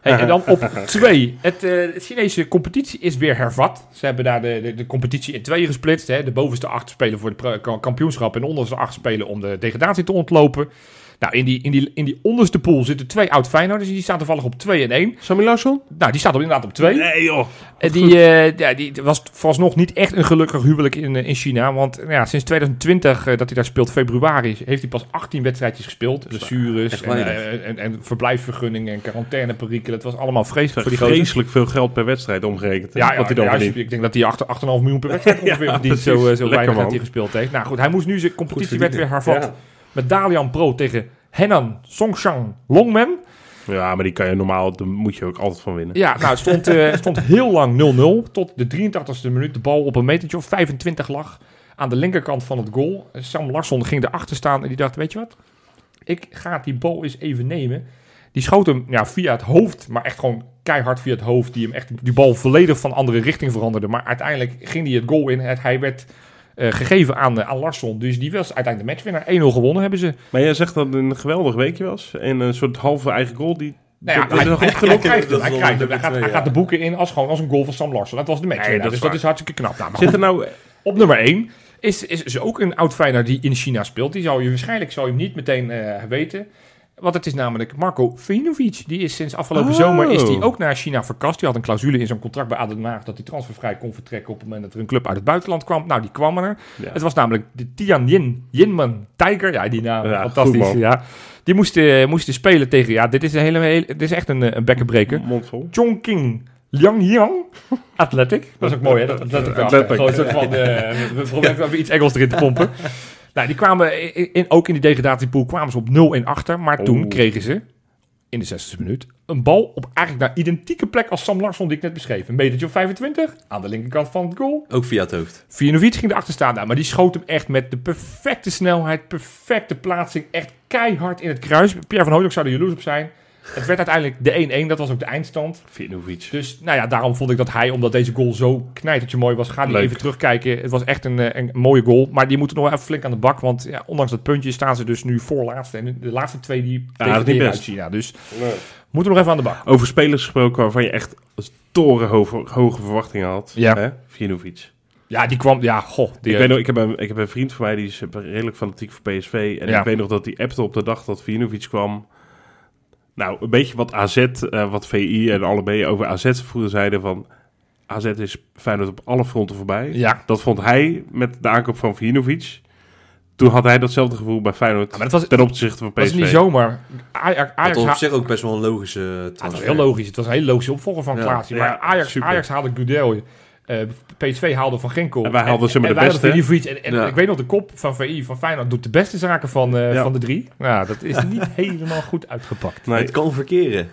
Hey, en dan op twee. Het, eh, de Chinese competitie is weer hervat. Ze hebben daar de, de, de competitie in tweeën gesplitst. Hè. De bovenste acht spelen voor het kampioenschap. En de onderste acht spelen om de degradatie te ontlopen. Nou, in die, in die, in die onderste pool zitten twee oud Feyenoorders. Die staan toevallig op 2 en 1. Sammy Larsson? Nou, die staat op, inderdaad op 2. Nee, joh. En die, eh, ja, die was vooralsnog niet echt een gelukkig huwelijk in, eh, in China. Want ja, sinds 2020 eh, dat hij daar speelt, februari, heeft hij pas 18 wedstrijdjes gespeeld. Blessures en, eh, en, en verblijfsvergunningen en quarantaineperikelen. Het was allemaal vreselijk voor die. Vreselijk veel geld per wedstrijd omgerekend. Ja, ja, wat hij dan ja, ik denk dat hij 8 8,5 miljoen per wedstrijd ongeveer Ja, verdient. Zo, zo weinig dat hij gespeeld heeft. Nou goed, hij moest nu zijn competitie werd weer verdienen. hervat. Met Dalian Pro tegen Henan Songchang Longmen. Ja, maar die kan je normaal, daar moet je ook altijd van winnen. Ja, nou, het stond, eh, het stond heel lang 0-0. Tot de 83ste minuut de bal op een metertje of 25 lag. Aan de linkerkant van het goal. Sam Larsson ging erachter staan en die dacht, weet je wat? Ik ga die bal eens even nemen. Die schoot hem ja, via het hoofd, maar echt gewoon keihard via het hoofd. Die hem echt die bal volledig van andere richting veranderde. Maar uiteindelijk ging hij het goal in. Het, hij werd eh, gegeven aan, eh, aan Larsson. Dus die was uiteindelijk de matchwinnaar. 1-0 gewonnen hebben ze. Maar jij zegt dat het een geweldig weekje was. En een soort halve eigen goal. Die, Nou ja, dat is hij, krijgt Hij, krijgt hij, gaat, hij de boeken in als gewoon als een goal van Sam Larsson. Dat was de match. Nee, dat dus is dat is hartstikke knap. Nou, Zit er nou... Op nummer 1 is, is, is ook een oud Feyenoord die in China speelt. Die zou je waarschijnlijk zou je hem niet meteen eh, weten. Want het is namelijk Marco Vinovic. Die is sinds afgelopen Oh. zomer is die ook naar China verkast. Die had een clausule in zijn contract bij ADO Den Haag... dat hij transfervrij kon vertrekken op het moment dat er een club uit het buitenland kwam. Nou, die kwam er. Ja. Het was namelijk de Tianjin Yinman Tiger. Ja, die naam. Ja, fantastisch. ja. Die moesten, moesten spelen tegen... Ja, dit is, een hele, hele, dit is echt een, eh, een bekkenbreker. Mondvol. Chongqing Liangyang Athletic. Dat is ook mooi, hè? Dat, dat, dat, van, eh, we proberen even iets Engels erin te pompen. Nou, die kwamen in, in- ook in die degradatiepool kwamen ze op 0 en achter. Maar toen kregen ze in de 60e minuut een bal op eigenlijk naar identieke plek als Sam Larsson die ik net beschreef. Een metertje of 25 aan de linkerkant van het goal. Ook via het hoofd. Vinovic ging erachter staan, nou, maar die schoot hem echt met de perfecte snelheid, perfecte plaatsing, echt keihard in het kruis. Pierre van Hooydonk zou er jaloers op zijn. Het werd uiteindelijk de 1-1, dat was ook de eindstand. Vinovic. Dus nou ja, daarom vond ik dat hij, omdat deze goal zo knijtertje mooi was, ga die Leuk. even terugkijken. Het was echt een, eh, een mooie goal, maar die moeten nog wel even flink aan de bak, want ja, ondanks dat puntje staan ze dus nu voorlaatste. En de laatste twee die dat is niet best. uit China, dus moeten we nog even aan de bak. Over spelers gesproken waarvan je echt torenhoge hoge verwachtingen had. Ja. Hè? Vinovic. Ja, die kwam, ja, goh. Die, Ik, weet nog, ik, heb een, ik heb een vriend van mij die is redelijk fanatiek voor PSV. En Ja. ik weet nog dat die appte op de dag dat Vinovic kwam. Nou, een beetje wat AZ, eh, wat VI en allebei over AZ vroeger zeiden van... AZ is Feyenoord op alle fronten voorbij. Ja. Dat vond hij met de aankoop van Vinovic. Toen had hij datzelfde gevoel bij Feyenoord Maar dat was, ten opzichte van was PSV. niet zomaar. Ajax, Ajax Dat op zich ook best wel een logische Ja, het was transfer. heel logisch. Het was een hele logische opvolger van Ja. Klaasie. Ja, Maar Ajax. Ajax haalde Gudel. Eh PSV haalde Van Ginkel. En wij haalden ze maar en de wij beste. En, en Ja. ik weet nog, de kop van VI van Feyenoord doet de beste zaken van, eh, Ja. van de drie. Nou, dat is niet helemaal goed uitgepakt. Nee, Het kan verkeren.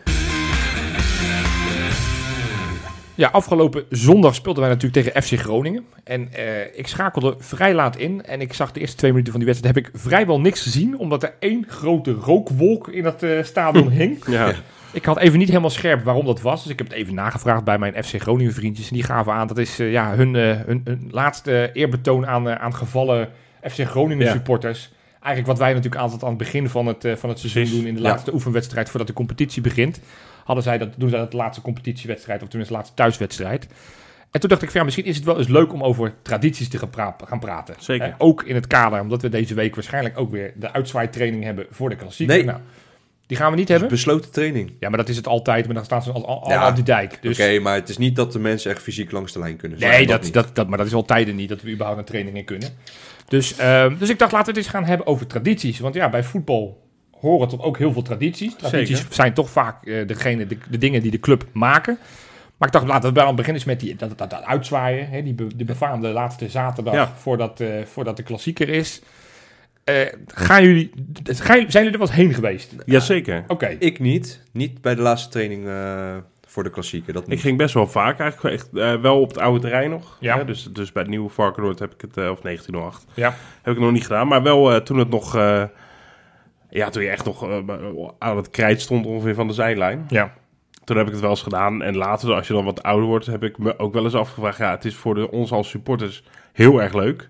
Ja, afgelopen zondag speelden wij natuurlijk tegen FC Groningen. En eh, ik schakelde vrij laat in. En ik zag de eerste twee minuten van die wedstrijd. Heb ik vrijwel niks gezien. Omdat er één grote rookwolk in het eh, stadion hing. ja. Ik had even niet helemaal scherp waarom dat was. Dus ik heb het even nagevraagd bij mijn FC Groningen vriendjes. En die gaven aan dat is eh, ja, hun, eh, hun, hun laatste eerbetoon aan, eh, aan gevallen FC Groningen Ja. supporters. Eigenlijk wat wij natuurlijk altijd aan het begin van het, van het seizoen doen. In de Ja. laatste oefenwedstrijd voordat de competitie begint. Hadden zij dat, doen zij dat de laatste competitiewedstrijd. Of tenminste de laatste thuiswedstrijd. En toen dacht ik van ja, misschien is het wel eens leuk om over tradities te gaan, pra- gaan praten. Zeker. Ook in het kader, omdat we deze week waarschijnlijk ook weer de uitzwaaitraining hebben voor de klassieker. Nee. Nou, die gaan we niet hebben. besloten training. Ja, maar dat is het altijd. Maar dan staan ze al, al, al Ja. op die dijk. Dus Oké, maar het is niet dat de mensen echt fysiek langs de lijn kunnen staan. nee, dat, dat, dat, maar dat is al tijden niet dat we überhaupt een training in kunnen. Dus, ehm, dus ik dacht, laten we het eens gaan hebben over tradities. Want ja, bij voetbal horen toch ook heel veel tradities. Tradities Zeker. zijn toch vaak eh, degene, de, de dingen die de club maken. Maar ik dacht, laten we bij aan beginnen eens met die, dat, dat, dat uitzwaaien. Hè, die, be- die befaamde laatste zaterdag Ja. voordat, eh, voordat de klassieker is. Eh, gaan jullie, gaan, zijn jullie er wel eens heen geweest? Jazeker. Oké. Ik niet. Niet bij de laatste training eh, voor de klassieker. Dat Ik ging best wel vaak eigenlijk. Echt, eh, wel op het oude terrein nog. Ja. Hè, dus, dus bij het nieuwe Varkenoord heb ik het, of 1908, Ja. heb ik het nog niet gedaan. Maar wel eh, toen het nog, eh, ja, toen je echt nog aan het krijt stond ongeveer van de zijlijn. Ja. Toen heb ik het wel eens gedaan. En later, als je dan wat ouder wordt, heb ik me ook wel eens afgevraagd. Ja, het is voor de, ons als supporters heel erg leuk.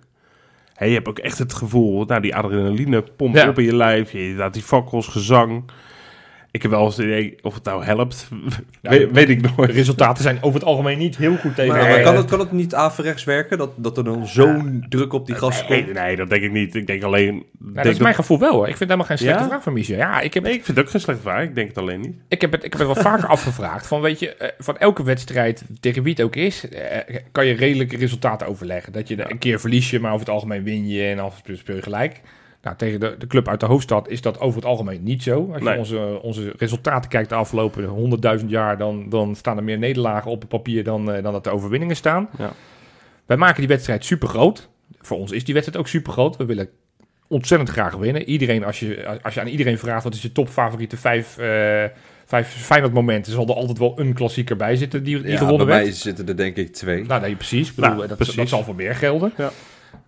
Hè, je hebt ook echt het gevoel, nou, die adrenaline pompt Ja. op in je lijf. Je laat die fakkels, gezang. Ik heb wel eens het idee of het nou helpt. Ja, weet, weet ik De nooit. resultaten zijn over het algemeen niet heel goed tegen... Maar, eh, maar kan, het, kan het niet averechts werken? Dat, dat er dan zo'n druk op die gasten Nee, komt? nee, dat denk ik niet. Ik denk alleen... Nou, denk dat is mijn gevoel wel hoor. Ik vind het helemaal geen slechte Ja? vraag van Michel. Ja, ik heb, Nee, ik vind het ook geen slechte vraag. Ik denk het alleen niet. ik heb, het, ik heb het wel vaker afgevraagd. Van weet je, eh, van elke wedstrijd, tegen wie het ook is, eh, kan je redelijke resultaten overleggen. Dat je een keer verlies je, maar over het algemeen win je en af speel je gelijk. Nou, tegen de, de club uit de hoofdstad is dat over het algemeen niet zo. Als je Nee. onze, onze resultaten kijkt de afgelopen 100.000 jaar, dan, dan staan er meer nederlagen op het papier dan, eh, dan dat er overwinningen staan. Ja. Wij maken die wedstrijd super groot. Voor ons is die wedstrijd ook super groot. We willen ontzettend graag winnen. Iedereen, als je, als je aan iedereen vraagt wat is je topfavoriete vijf, eh vijf Feyenoord momenten, zal er altijd wel een klassieker bij zitten die, die Ja, gewonnen bij werd. mij zitten er denk ik twee. Nou, nee, precies. Ik bedoel, Nou, dat, precies. dat zal voor meer gelden. Ja.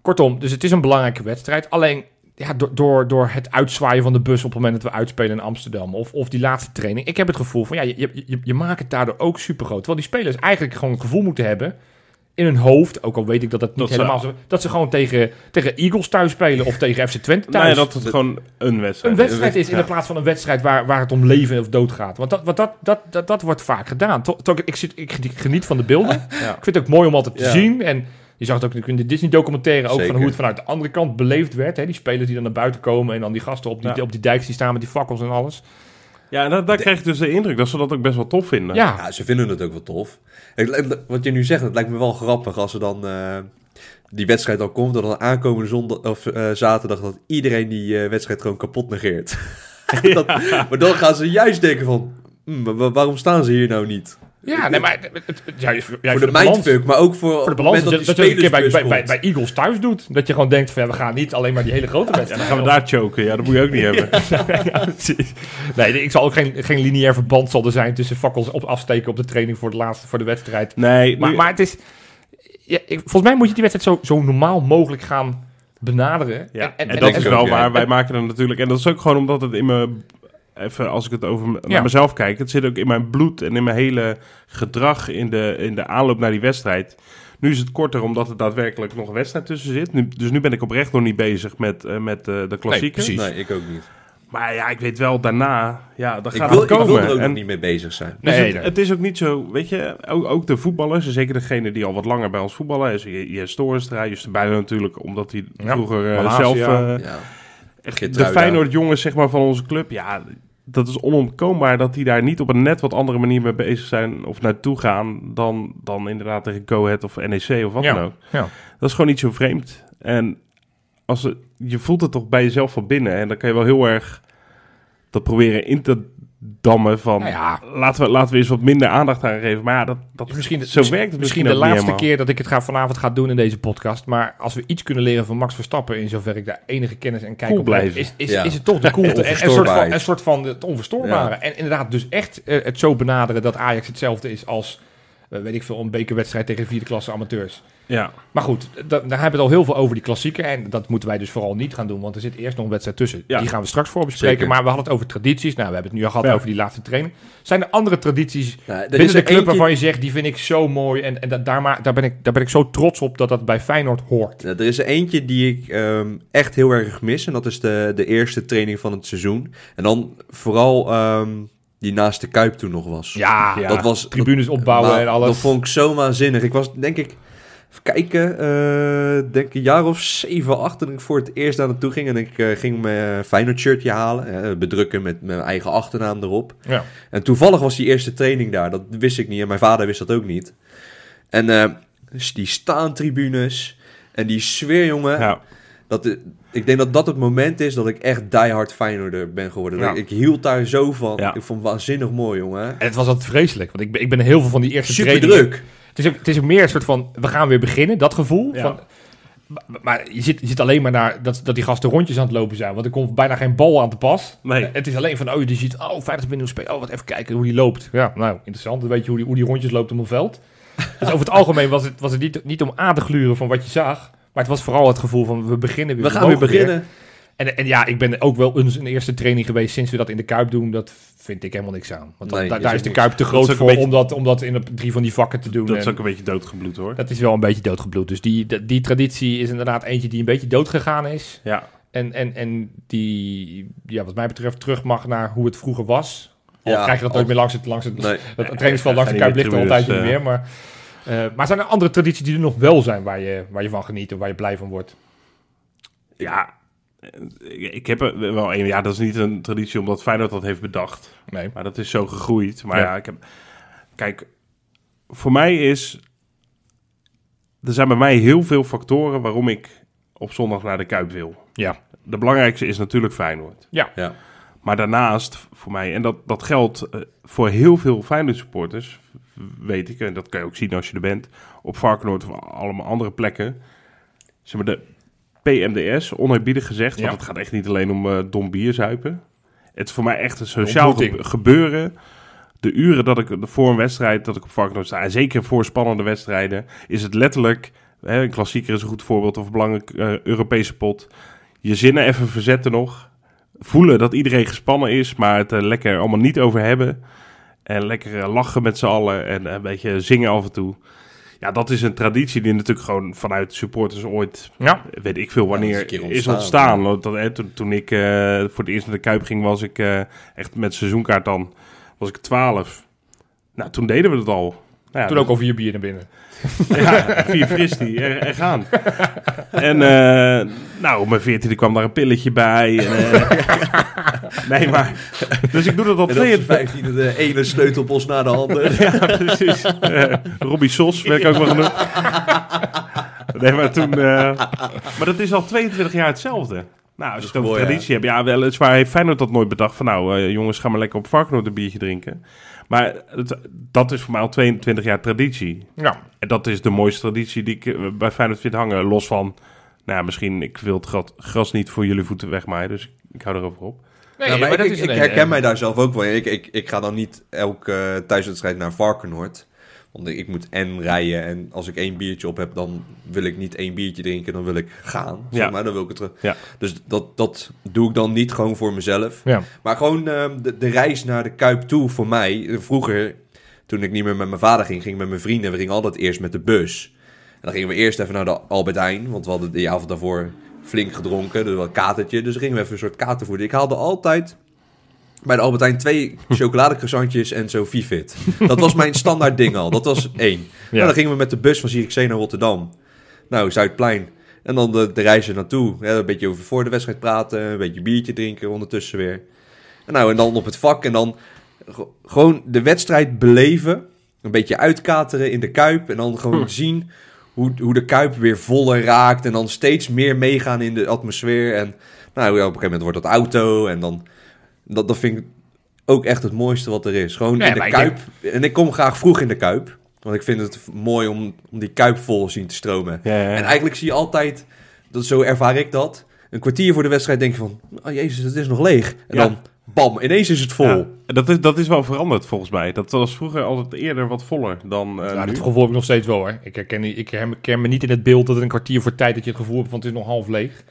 Kortom, dus het is een belangrijke wedstrijd. Alleen ja, door, door, door het uitzwaaien van de bus op het moment dat we uitspelen in Amsterdam. Of, of die laatste training. Ik heb het gevoel van ja, je, je, je, je maakt het daardoor ook super groot. Terwijl die spelers eigenlijk gewoon het gevoel moeten hebben. In hun hoofd, ook al weet ik dat dat niet Dat helemaal zo Dat ze gewoon tegen, tegen Eagles thuis spelen of tegen FC Twente thuis. Nee, dat het gewoon een wedstrijd een wedstrijd is in de plaats van een wedstrijd waar, waar het om leven of dood gaat. Want dat, wat dat, dat, dat, dat wordt vaak gedaan. Toch, toch, ik, zit, ik geniet van de beelden. Ja. Ik vind het ook mooi om altijd te Ja. zien. En je zag het ook natuurlijk in de Disney-documentaire ook Zeker. van hoe het vanuit de andere kant beleefd werd. Hè? Die spelers die dan naar buiten komen en dan die gasten op die, Ja. op die dijk die staan met die fakkels en alles. Ja, en daar, daar krijg je dus de indruk dat ze dat ook best wel tof vinden. Ja, Ja, ze vinden het ook wel tof. Ik- Wat je nu zegt, het lijkt me wel grappig als er dan eh, die wedstrijd al komt. Dat dan aankomende zondag of eh, zaterdag dat iedereen die eh, wedstrijd gewoon kapot negeert. dat, maar dan gaan ze juist denken van, "Hmm, waarom staan ze hier nou niet? Ja nee, maar het, het, juist voor de, balans- mindfuck, maar ook voor, Voor de balans, dat, dat die dat je een keer bij, bij, bij, Eagles thuis doet. Dat je gewoon denkt van ja, we gaan niet alleen maar die hele grote Ja, wedstrijd. dan gaan we daar choken. Ja, dat moet je ook niet hebben. Ja, nee, ik zal ook geen, geen lineair verband zal er zijn tussen fakkels op afsteken op de training voor de laatste voor de wedstrijd. Nee, Maar, nu- maar het is. Ja, ik- volgens mij moet je die wedstrijd zo, zo normaal mogelijk gaan benaderen. Ja, en, en- dat en- is wel ja. waar. Wij maken er natuurlijk... En dat is ook gewoon omdat het in mijn... Even als ik het over Ja. naar mezelf kijk. Het zit ook in mijn bloed en in mijn hele gedrag in de, in de aanloop naar die wedstrijd. Nu is het korter omdat er daadwerkelijk nog een wedstrijd tussen zit. Nu, dus nu ben ik oprecht nog niet bezig met, eh, met eh, de klassieker. precies. Nee, ik ook niet. maar ja, ik weet wel, daarna... Ja, dan Ik gaat wil, het ik komen. wil er ook En- niet mee bezig zijn. Dus Nee, het, nee. het is ook niet zo, weet je, ook, ook de voetballers, en zeker degene die al wat langer bij ons voetballen, is je, je Storenstra, Justin Bijlo natuurlijk, omdat hij Ja, vroeger Malasia. zelf, eh, Ja. echt de Feyenoord jongens zeg maar van onze club, ja, dat is onontkoombaar dat die daar niet op een net wat andere manier mee bezig zijn of naartoe gaan dan, dan inderdaad tegen Go Ahead of NEC of wat Ja. dan ook. Ja. Dat is gewoon niet zo vreemd. En als het, je voelt het toch bij jezelf van binnen en dan kan je wel heel erg dat proberen in te dammen van Nou ja. laten, we, laten we eens wat minder aandacht aan geven. Maar ja, dat, dat, Misschien, zo misschien- werkt het misschien misschien de laatste helemaal. keer dat ik het ga, vanavond ga doen in deze podcast. Maar als we iets kunnen leren van Max Verstappen, in zover ik daar enige kennis en kijk Cool op heb, blijven. is, is, Ja. is het toch de koelte. en een soort van, een soort van het onverstoorbare. En inderdaad, dus echt eh, het zo benaderen dat Ajax hetzelfde is als, weet ik veel, een bekerwedstrijd tegen vierde klasse amateurs. Ja, Maar goed, da- daar hebben we het al heel veel over die klassieker. En dat moeten wij dus vooral niet gaan doen, want er zit eerst nog een wedstrijd tussen. Ja. Die gaan we straks voor bespreken. Zeker. Maar we hadden het over tradities. Nou, we hebben het nu al gehad Ja. over die laatste training. Zijn er andere tradities Nou, binnen de club eentje- waarvan je zegt, die vind ik zo mooi. En, en da- daar, ma- daar, ben ik, daar ben ik zo trots op dat dat bij Feyenoord hoort. Ja, er is er eentje die ik ehm, echt heel erg mis. En dat is de, de eerste training van het seizoen. En dan vooral ehm, die naast de Kuip toen nog was. Ja, Ja. dat was... tribunes opbouwen maar en alles. Dat vond ik zo waanzinnig. Ik was, denk ik... Even kijken, eh, denk een jaar of zeven, acht toen ik voor het eerst daar naartoe ging. En ik eh, ging mijn Feyenoord shirtje halen, eh, bedrukken met mijn eigen achternaam erop. Ja. En toevallig was die eerste training daar. Dat wist ik niet en mijn vader wist dat ook niet. En die staantribunes en die sfeer, jongen. ja. Dat, ik denk dat dat het moment is dat ik echt diehard Feyenoorder ben geworden. Ja. Ik, hield daar zo van. Ja. Ik vond het waanzinnig mooi, jongen. En het was altijd vreselijk, want ik ben, ik ben heel veel van die eerste Super druk. Het is, ook, het is ook meer een soort van, we gaan weer beginnen, dat gevoel. Ja. Van, maar, je, zit, je zit alleen maar naar dat, dat die gasten rondjes aan het lopen zijn. Want er komt bijna geen bal aan te pas. Nee. Het is alleen van, oh, je ziet, oh, veilig binnen spelen. Oh, wat even kijken hoe die loopt. Ja, nou, interessant. Dan weet je hoe die, hoe die rondjes loopt om een veld. Dus over het algemeen was het, was het niet, niet om aan te gluren van wat je zag. Maar het was vooral het gevoel van, we beginnen weer. We gaan weer beginnen. En, en ja, ik ben ook wel eens een eerste training geweest sinds we dat in de Kuip doen. Dat vind ik helemaal niks aan. Want dan- Nee, daar- is daar ook is de. Kuip te groot ook voor beetje- om, dat, om dat in de drie van die vakken te doen. Dat is En- ook een beetje doodgebloed hoor. dat is wel een beetje doodgebloed. Dus die, die, die traditie is inderdaad eentje die een beetje dood gegaan is. Ja, En, en, en die, ja, wat mij betreft, terug mag naar hoe het vroeger was. Al Ja, krijg je dat nooit meer langs het, langs het, Nee. het trainingsveld langs de Kuip ligt er altijd niet tribunes, meer. Maar, eh, maar zijn er andere tradities die er nog wel zijn waar je, waar je van geniet of waar je blij van wordt? ja. Ik ik heb er wel een. Ja, dat is niet een traditie omdat Feyenoord dat heeft bedacht. Nee. Maar dat is zo gegroeid. Maar Ja. ja, ik heb... Kijk, voor mij is... Er zijn bij mij heel veel factoren waarom ik op zondag naar de Kuip wil. Ja. De belangrijkste is natuurlijk Feyenoord. Ja. Ja. Maar daarnaast, voor mij, en dat, dat geldt eh, voor heel veel Feyenoord supporters, weet ik, en dat kan je ook zien als je er bent, op Varkenoord of allemaal andere plekken. Zeg maar, de PMDS, oneerbiedig gezegd, Ja. want het gaat echt niet alleen om eh dom bier zuipen. Het is voor mij echt een sociaal gebeuren. De uren dat ik voor een wedstrijd, dat ik op Varkenoord sta, en zeker voor spannende wedstrijden, is het letterlijk, hè, een klassieker is een goed voorbeeld, of een belangrijke eh, Europese pot, je zinnen even verzetten nog, voelen dat iedereen gespannen is, maar het er lekker allemaal niet over hebben. En lekker eh, lachen met z'n allen en een beetje zingen af en toe. Ja, dat is een traditie die natuurlijk gewoon vanuit supporters ooit, Ja. weet ik veel Ja, dat is wanneer, is ontstaan. Dat, hè, toen, toen ik eh, voor het eerst naar de Kuip ging, was ik eh, echt met seizoenkaart dan, was ik 12. Nou, toen deden we het al. Nou ja, Toen ook over je bier naar binnen. ja, vier fristie er, er gaan. En eh, nou, op mijn veertiende kwam daar een pilletje bij. En, eh, nee, maar... Dus ik doe dat al En dat is 22... 15 de ene sleutelbos na de andere. Ja, precies. Eh, Robbie Sos werd ik ook wel genoemd. Nee, maar toen... eh, maar dat is al 22 jaar hetzelfde. Nou, als je het over traditie hebt... Ja, weliswaar heeft Feyenoord dat nooit bedacht van... Nou, jongens, ga maar lekker op Varkenoord een biertje drinken. Maar het, dat is voor mij al 22 jaar traditie. Ja. En dat is de mooiste traditie die ik eh, bij Feyenoord vind hangen. Los van, nou ja, misschien, ik wil het gras, gras niet voor jullie voeten wegmaaien, dus ik, ik hou erover op. Nee, maar ik, dat ik, is ik een- herken mij daar zelf ook wel in. Ik, ik, ik ga dan niet elke eh, thuiswedstrijd naar Varkenoord. Want ik, moet en rijden. En als ik één biertje op heb, dan wil ik niet één biertje drinken. Dan wil ik gaan. Zeg Ja. maar, dan wil ik het terug. Ja. Dus dat, dat doe ik dan niet gewoon voor mezelf. Ja. Maar gewoon ehm, de, de reis naar de Kuip toe voor mij. eh, Vroeger, toen ik niet meer met mijn vader ging, ging ik met mijn vrienden. We gingen altijd eerst met de bus. En dan gingen we eerst even naar de Albert Heijn. Want we hadden die avond daarvoor flink gedronken. Dus wel een katertje. Dus gingen we even een soort katervoeden. Ik haalde altijd bij de Albert Heijn twee chocoladecroissantjes en zo Vivit. Dat was mijn standaard ding al. Dat was één. Nou, dan gingen we met de bus van Zierikzee naar Rotterdam. Nou, Zuidplein. En dan de, de reizen naartoe. Hè, een beetje over voor de wedstrijd praten. Een beetje biertje drinken ondertussen weer. Nou, en dan op het vak en dan gewoon de wedstrijd beleven. Een beetje uitkateren in de Kuip. En dan gewoon Hm. zien hoe, hoe de Kuip weer voller raakt. En dan steeds meer meegaan in de atmosfeer. En nou, ja, op een gegeven moment wordt dat auto. En dan, dat, dat vind ik ook echt het mooiste wat er is. Gewoon in de ik Kuip. En ik kom graag vroeg in de Kuip. Want ik vind het mooi om, om die Kuip vol zien te stromen. Ja, ja, ja. En eigenlijk zie je altijd, dat, zo ervaar ik dat. Een kwartier voor de wedstrijd denk je van, oh jezus, het is nog leeg. En Ja. dan, bam, ineens is het vol. Ja, dat, is, dat is wel veranderd volgens mij. Dat was vroeger altijd eerder wat voller dan eh, Ja, nu. dat gevoel heb ik nog steeds wel hoor. Ik herken, niet- ik herken me niet in het beeld dat het een kwartier voor tijd dat je het gevoel hebt van het is nog half leeg.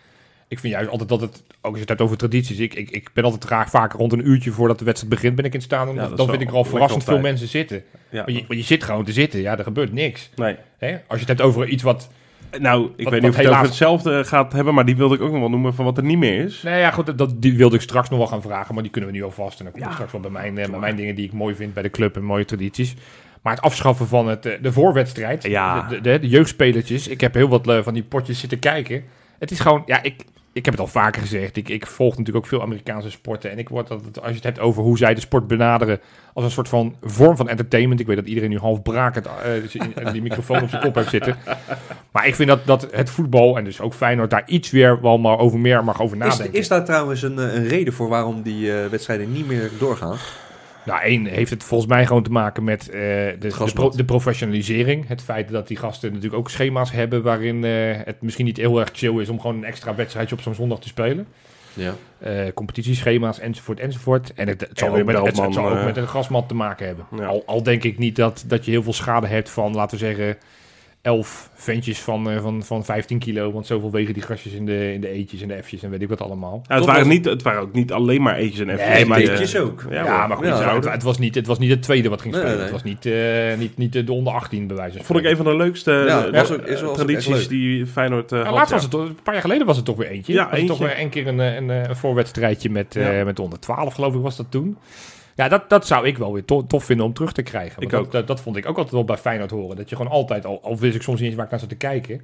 Ik vind juist altijd dat het, ook als je het hebt over tradities, ik, ik, ik ben altijd graag vaak rond een uurtje voordat de wedstrijd begint ben ik in het staan. Ja, dan vind wel ik er al verrassend veel mensen zitten. Ja. Maar, je, maar je zit gewoon te zitten, ja, er gebeurt niks. Nee. Hè? Als je het hebt over iets wat Nou, ik Wat- weet niet of het helaas- over hetzelfde gaat hebben, maar die wilde ik ook nog wel noemen van wat er niet meer is. Nou ja, goed, dat- die wilde ik straks nog wel gaan vragen, maar die kunnen we nu alvast. En dan we Ja. straks wel bij mijn, eh, bij mijn dingen die ik mooi vind bij de club en mooie tradities. Maar het afschaffen van het, eh, de voorwedstrijd, Ja. de, de, de jeugdspelertjes. Ik heb heel wat eh, van die potjes zitten kijken. Het is gewoon, ja, ik, ik heb het al vaker gezegd. Ik, ik volg natuurlijk ook veel Amerikaanse sporten. En ik word altijd, als je het hebt over hoe zij de sport benaderen als een soort van vorm van entertainment. Ik weet dat iedereen nu half brakend in- die microfoon op zijn kop heeft zitten. Maar ik vind dat, dat het voetbal en dus ook Feyenoord daar iets weer wel maar over meer mag over Is, nadenken. is daar trouwens een, eh, een reden voor waarom die eh, wedstrijden niet meer doorgaan? Nou, één heeft het volgens mij gewoon te maken met eh, de, de, Grasmat. pro- de professionalisering. Het feit dat die gasten natuurlijk ook schema's hebben waarin eh, het misschien niet heel erg chill is om gewoon een extra wedstrijdje op zo'n zondag te spelen. Ja. Eh, competitieschema's enzovoort enzovoort. En het, het zal, En ook met, het, het Beltman, zal ook met een grasmat te maken hebben. Ja. Al, al denk ik niet dat, dat je heel veel schade hebt van, laten we zeggen, elf ventjes van, eh, van, van 15 kilo. Want zoveel wegen die gastjes in de, in de eetjes en de F'jes en weet ik wat allemaal. Ja, het, waren was- niet, het waren ook niet alleen maar eetjes en F's. Nee, maar Eetjes eh, ook. Ja, maar goed, Ja, het, was niet, het was niet het tweede wat ging spelen. nee, Het was niet, eh, niet, niet de, de onder 18 bij wijze van Vond ik een van de leukste Ja, eh, was ook- is tradities die Feyenoord eh had. laatst ja. was het, toch- een paar jaar geleden was het toch weer eentje. Ja, was het eentje. toch weer een keer een, eh, een, eh, een voorwedstrijdje met, eh met de onder 12, geloof ik, was dat toen. Ja, dat, dat zou ik wel weer to- tof vinden om terug te krijgen. Ik ook. Dat, dat vond ik ook altijd wel bij Feyenoord horen. Dat je gewoon altijd, al, al wist ik soms niet eens waar ik naar zat te kijken.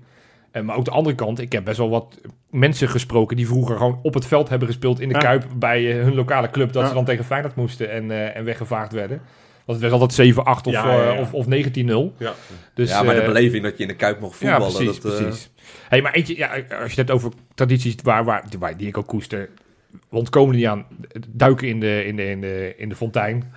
Eh, maar ook de andere kant, ik heb best wel wat mensen gesproken die vroeger gewoon op het veld hebben gespeeld in de Ja. Kuip bij eh, hun lokale club. Dat Ja. ze dan tegen Feyenoord moesten en, eh, en weggevaagd werden. Want het was altijd 7-8 of, Ja, ja, ja. of, of 19-0. Ja. Dus, ja, maar de beleving dat je in de Kuip mocht voetballen. ja, precies, dat, eh, precies. Hey, maar eentje, ja, als je het hebt over tradities waar, waar, waar, die ik ook koester. We ontkomen niet aan duiken in de, in de, in de, in de fontein.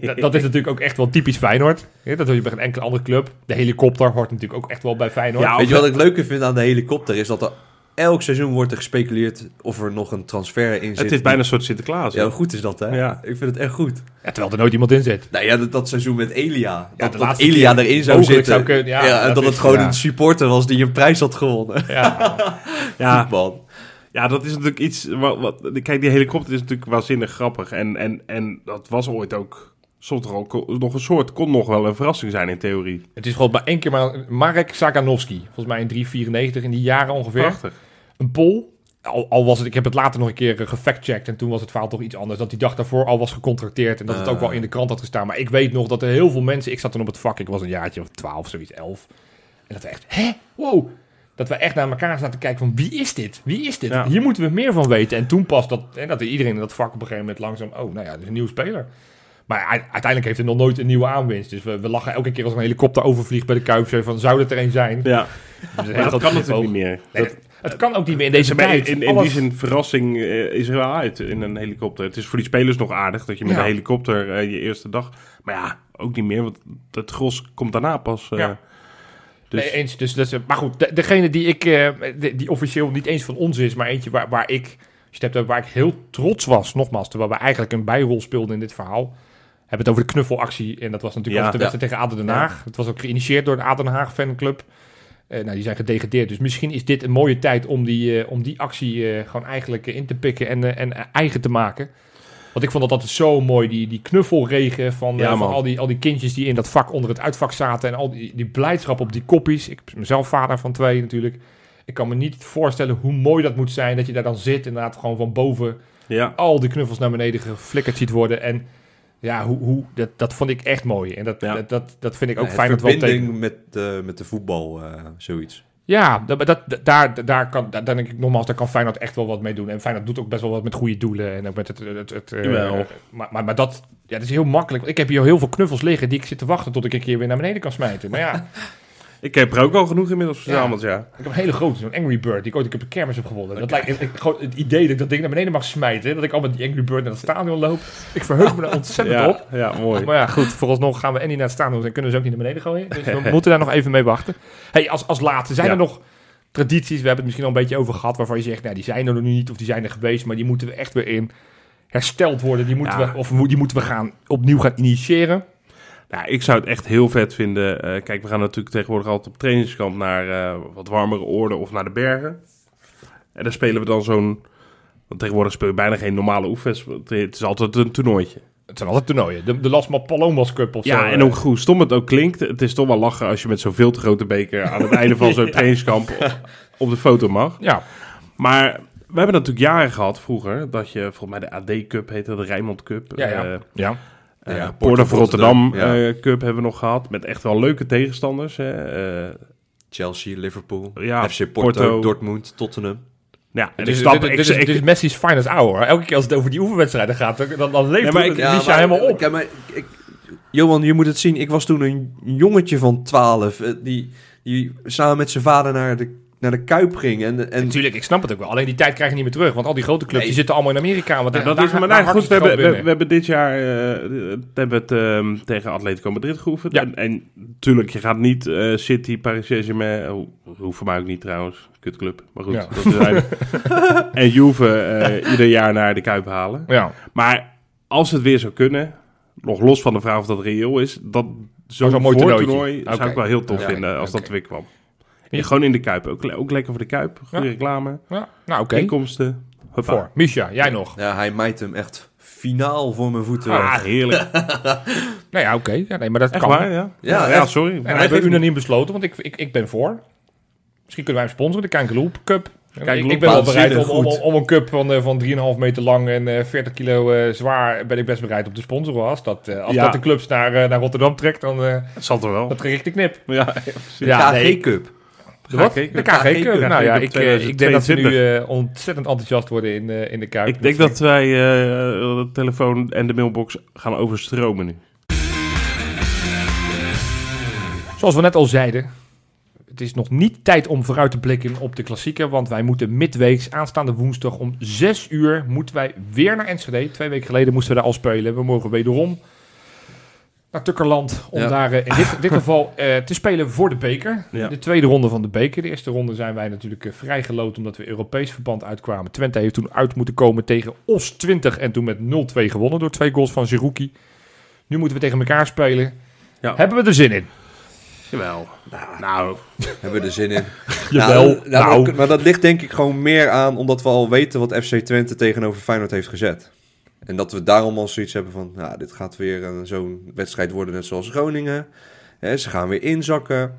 dat, dat is natuurlijk ook echt wel typisch Feyenoord. Ja, dat doe je bij geen enkele andere club. De helikopter hoort natuurlijk ook echt wel bij Feyenoord. Ja, Weet je wat ik leuker vind aan de helikopter? Is dat er elk seizoen wordt er gespeculeerd of er nog een transfer in zit. Het is bijna een soort Sinterklaas. Ja, hè? hoe goed is dat, hè? Ja. Ik vind het echt goed. Ja, terwijl er nooit iemand in zit. Nou ja, dat, dat seizoen met Elia. Ja, Dat, de dat laatste Elia erin zou zitten. zou kunnen, ja, Ja, en dat het gewoon ja. een supporter was die een prijs had gewonnen. Ja, Ja, man. Ja, dat is natuurlijk iets... Wat, wat, kijk, die helikopter is natuurlijk waanzinnig grappig. En, en, en dat was ooit ook... Soms toch ook nog een soort... Kon nog wel een verrassing zijn in theorie. het is gewoon maar één keer maar Marek Sakanovski. Volgens mij in 394 in die jaren ongeveer. Prachtig. een poll. Al, al was het, ik heb het later nog een keer eh, gefactcheckt en toen was het verhaal toch iets anders. Dat die dag daarvoor al was gecontracteerd en dat het ook wel in de krant had gestaan. Maar ik weet nog dat er heel veel mensen, ik zat toen op het vak, ik was een jaartje of twaalf, zoiets, elf. En dat we echt, hè, wow. Dat we echt naar elkaar zaten te kijken van wie is dit? Wie is dit? Ja. Hier moeten we meer van weten. En toen pas dat, hè, dat iedereen in dat vak op een gegeven moment langzaam, oh nou ja, dat is een nieuwe speler. Maar uiteindelijk heeft hij nog nooit een nieuwe aanwinst. Dus we, we lachen elke keer als een helikopter overvliegt bij de Kuip. zo Van, zou het er een zijn? Ja, Dus dat groot kan natuurlijk ook. niet meer. Nee, Dat- het- kan ook niet meer in deze tijd. in, in Alles- die zin, verrassing eh, is er wel uit in een helikopter. Het is voor die spelers nog aardig dat je met Ja. een helikopter eh, je eerste dag... Maar ja, ook niet meer, want het gros komt daarna pas. eh. Ja. Dus, Nee, eens. Dus, dus, eh, maar goed, de- degene die ik, eh, die, die officieel niet eens van ons is, maar eentje waar, waar ik, als je hebt waar ik heel trots was, nogmaals, terwijl we eigenlijk een bijrol speelden in dit verhaal, hebben het over de knuffelactie. En dat was natuurlijk Ja. de wedstrijd tegen Aden Den Haag. Het was ook geïnitieerd door de Aden Den Haag fanclub. Eh, nou, die zijn gedegradeerd. Dus misschien is dit een mooie tijd om die, eh, om die actie gewoon eigenlijk in te pikken en, en eigen te maken. Want ik vond dat altijd zo mooi, die, die knuffelregen van, Ja, eh, van al, die, al die kindjes die in dat vak onder het uitvak zaten. En al die, die blijdschap op die koppies. Ik ben zelf vader van twee natuurlijk. Ik kan me niet voorstellen hoe mooi dat moet zijn dat je daar dan zit. Inderdaad gewoon van boven ja. al die knuffels naar beneden geflikkerd ziet worden. En ja, hoe, hoe, dat, dat vond ik echt mooi. En dat, Ja. dat, dat, dat vind ik ook Ja, fijn dat wel verbinding tegen. met, eh, met de voetbal, eh, zoiets. Ja, dat, dat, daar, daar, kan, daar, denk ik nogmaals, daar kan Feyenoord echt wel wat mee doen. En Feyenoord doet ook best wel wat met goede doelen. En ook met het... het, het, eh, maar, maar, maar dat, ja, dat is heel makkelijk. Ik heb hier heel veel knuffels liggen die ik zit te wachten tot ik een keer weer naar beneden kan smijten. Maar ja, Ik heb er ook al genoeg inmiddels verzameld, ja. ik heb een hele grote, zo'n Angry Bird, die ik ooit een op de kermis heb gewonnen. Dat lijkt, ik, gewoon het idee dat ik dat ding naar beneden mag smijten, dat ik al met die Angry Bird naar het stadion loop. Ik verheug me daar ontzettend Ja, op. ja, mooi. Maar ja, goed, vooralsnog gaan we en niet naar het stadion en kunnen we ze ook niet naar beneden gooien. Dus we moeten daar nog even mee wachten. Hey, als, als laatste, zijn Ja. er nog tradities, we hebben het misschien al een beetje over gehad, waarvan je zegt, nou, die zijn er nog niet of die zijn er geweest, maar die moeten we echt weer in hersteld worden. Die moeten, Ja. we, of die moeten we gaan, opnieuw gaan initiëren. Ja, ik zou het echt heel vet vinden. Eh, kijk, we gaan natuurlijk tegenwoordig altijd op trainingskamp naar eh, wat warmere oorden of naar de bergen. En dan spelen we dan zo'n... Want tegenwoordig speel je bijna geen normale oefenwedstrijd. Het is altijd een toernooitje. Het zijn altijd toernooien. De, de Lasma Palomos Cup of zo. Ja, en eh. ook hoe stom het ook klinkt. Het is toch wel lachen als je met zo'n veel te grote beker aan het einde van zo'n trainingskamp op, op de foto mag. Ja, Maar we hebben natuurlijk jaren gehad vroeger. Dat je, volgens mij de AD Cup heette, de Rijnmond Cup. Ja, ja. eh, ja. Eh, Ja, Port Porto of Rotterdam, Rotterdam, ja. eh, Cup hebben we nog gehad. Met echt wel leuke tegenstanders. Hè. Eh, Chelsea, Liverpool, Ja, FC Porto, Porto. Dortmund, Tottenham. ja, en snap... dit, ik- dit is, ik- dit is Messi's finest hour. Elke keer als het over die oefenwedstrijden gaat, dan, dan leeft Ja, maar het ik- ja, helemaal op. Kijk, maar ik, Johan, je moet het zien. Ik was toen een jongetje van 12 eh, die, die samen met zijn vader naar de, naar de Kuip ging. En, en Natuurlijk, ik snap het ook wel. Alleen die tijd krijg je niet meer terug. Want al die grote clubs Nee. die zitten allemaal in Amerika. Want Ja, daar- dat is maar daar nou, goed. We hebben, we, hebben dit jaar eh, hebben het, ehm, tegen Atletico Madrid geoefend. Ja. En, en natuurlijk, je gaat niet eh, City, Paris Saint-Germain... Oh, hoeft voor mij ook niet trouwens. Kutclub. Maar goed, Ja. dat is en Juve eh, ieder jaar naar de Kuip halen. Ja, Maar als het weer zou kunnen, nog los van de vraag of dat reëel is, dat zo'n mooi toernooitje. zou ik wel heel tof Ja, vinden als dat weer kwam. Ja. Gewoon in de Kuip, ook, ook lekker voor de Kuip. Goede Ja. reclame, ja. nou oké. inkomsten. Hoppa. Voor. Misha, jij nog? ja, hij mijt hem echt finaal voor mijn voeten. Ah, weg. heerlijk. Nou ja, oké. Ja, nee, maar dat Echt kan. waar, ja? Ja, sorry. En hij geeft unaniem besloten, want ik, ik, ik ben voor. Misschien kunnen wij hem sponsoren, de Kankeloop Cup. Kankeloop, ik, ik ben wel bereid om, om, om een cup van, eh, van 3,5 meter lang en eh 40 kilo eh, zwaar... ben ik best bereid om te sponsoren. Als dat, eh, als Ja. dat de clubs naar, eh, naar Rotterdam trekt, dan eh Het zal toch wel. dat trek ik de knip. Ja, ja. Ja, nee. KG Cup. De wat? KG De Cup. KG Cup. KG Nou ja, ik, eh, ik denk dat ze nu 2022. eh, ontzettend enthousiast worden in, eh, in de Kuip. Ik denk dat wij eh, de telefoon en de mailbox gaan overstromen nu. Zoals we net al zeiden, het is nog niet tijd om vooruit te blikken op de klassieker. Want wij moeten midweeks, aanstaande woensdag om 6 uur, moeten wij weer naar Enschede. Twee weken geleden moesten we daar al spelen. We mogen wederom naar Tukkerland om Ja. daar eh, in dit, dit geval eh, te spelen voor de beker. Ja. De tweede ronde van de beker. De eerste ronde zijn wij natuurlijk eh, vrijgeloot omdat we Europees verband uitkwamen. Twente heeft toen uit moeten komen tegen OS 20 en toen met 0-2 gewonnen door twee goals van Zerouki. Nu moeten we tegen elkaar spelen. Ja. Hebben we er zin in? Jawel. Nou, Hebben we er zin in. Jawel. Nou, nou, Nou. Maar, maar dat ligt denk ik gewoon meer aan omdat we al weten wat FC Twente tegenover Feyenoord heeft gezet. En dat we daarom al zoiets hebben van, nou, dit gaat weer een- zo'n wedstrijd worden net zoals Groningen. Hè, ze gaan weer inzakken. En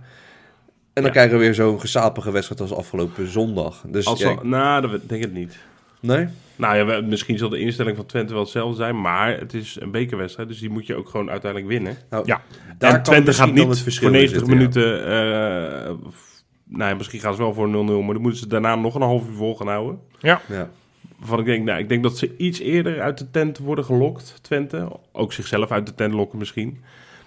dan Ja. krijgen we weer zo'n gesapige wedstrijd als afgelopen zondag. Dus als ja, we- nou, dat denk ik niet. nee? Nou ja, we- misschien zal de instelling van Twente wel hetzelfde zijn, maar het is een bekerwedstrijd, dus die moet je ook gewoon uiteindelijk winnen. Nou, Ja. daar en Twente gaat niet het voor in 90 zitten, ja. minuten, eh, f- nou ja, misschien gaan ze wel voor 0-0, maar dan moeten ze daarna nog een half uur vol gaan houden. Ja. Waarvan ik denk, nou, ik denk dat ze iets eerder uit de tent worden gelokt, Twente. Ook zichzelf uit de tent lokken misschien.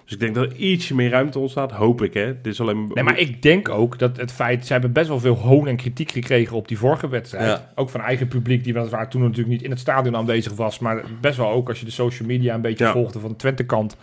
Dus ik denk dat er ietsje meer ruimte ontstaat, hoop ik hè. Dit is alleen... Nee, maar ik denk ook dat het feit... Ze hebben best wel veel hoon en kritiek gekregen op die vorige wedstrijd. Ja. Ook van eigen publiek, die weliswaar toen natuurlijk niet in het stadion aanwezig was. Maar best wel ook als je de social media een beetje Ja. volgde van de Twente-kant.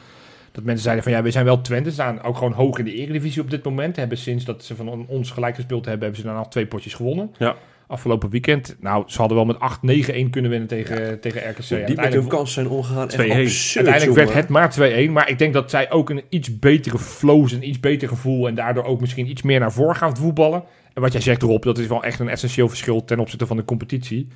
Dat mensen zeiden van ja, we zijn wel Twente. Ze staan ook gewoon hoog in de eredivisie op dit moment. Hebben sinds dat ze van on- ons gelijk gespeeld hebben, hebben ze dan al twee potjes gewonnen. Ja. Afgelopen weekend. Nou, ze hadden wel met 8-9-1 kunnen winnen tegen, tegen RKC. Die met Uiteindelijk- hun kans zijn omgegaan. Echt 2-1. absurd, Uiteindelijk werd het maar 2-1. Maar ik denk dat zij ook een iets betere flow, een iets beter gevoel. En daardoor ook misschien iets meer naar voren gaan voetballen. En wat jij zegt erop, dat is wel echt een essentieel verschil ten opzichte van de competitie.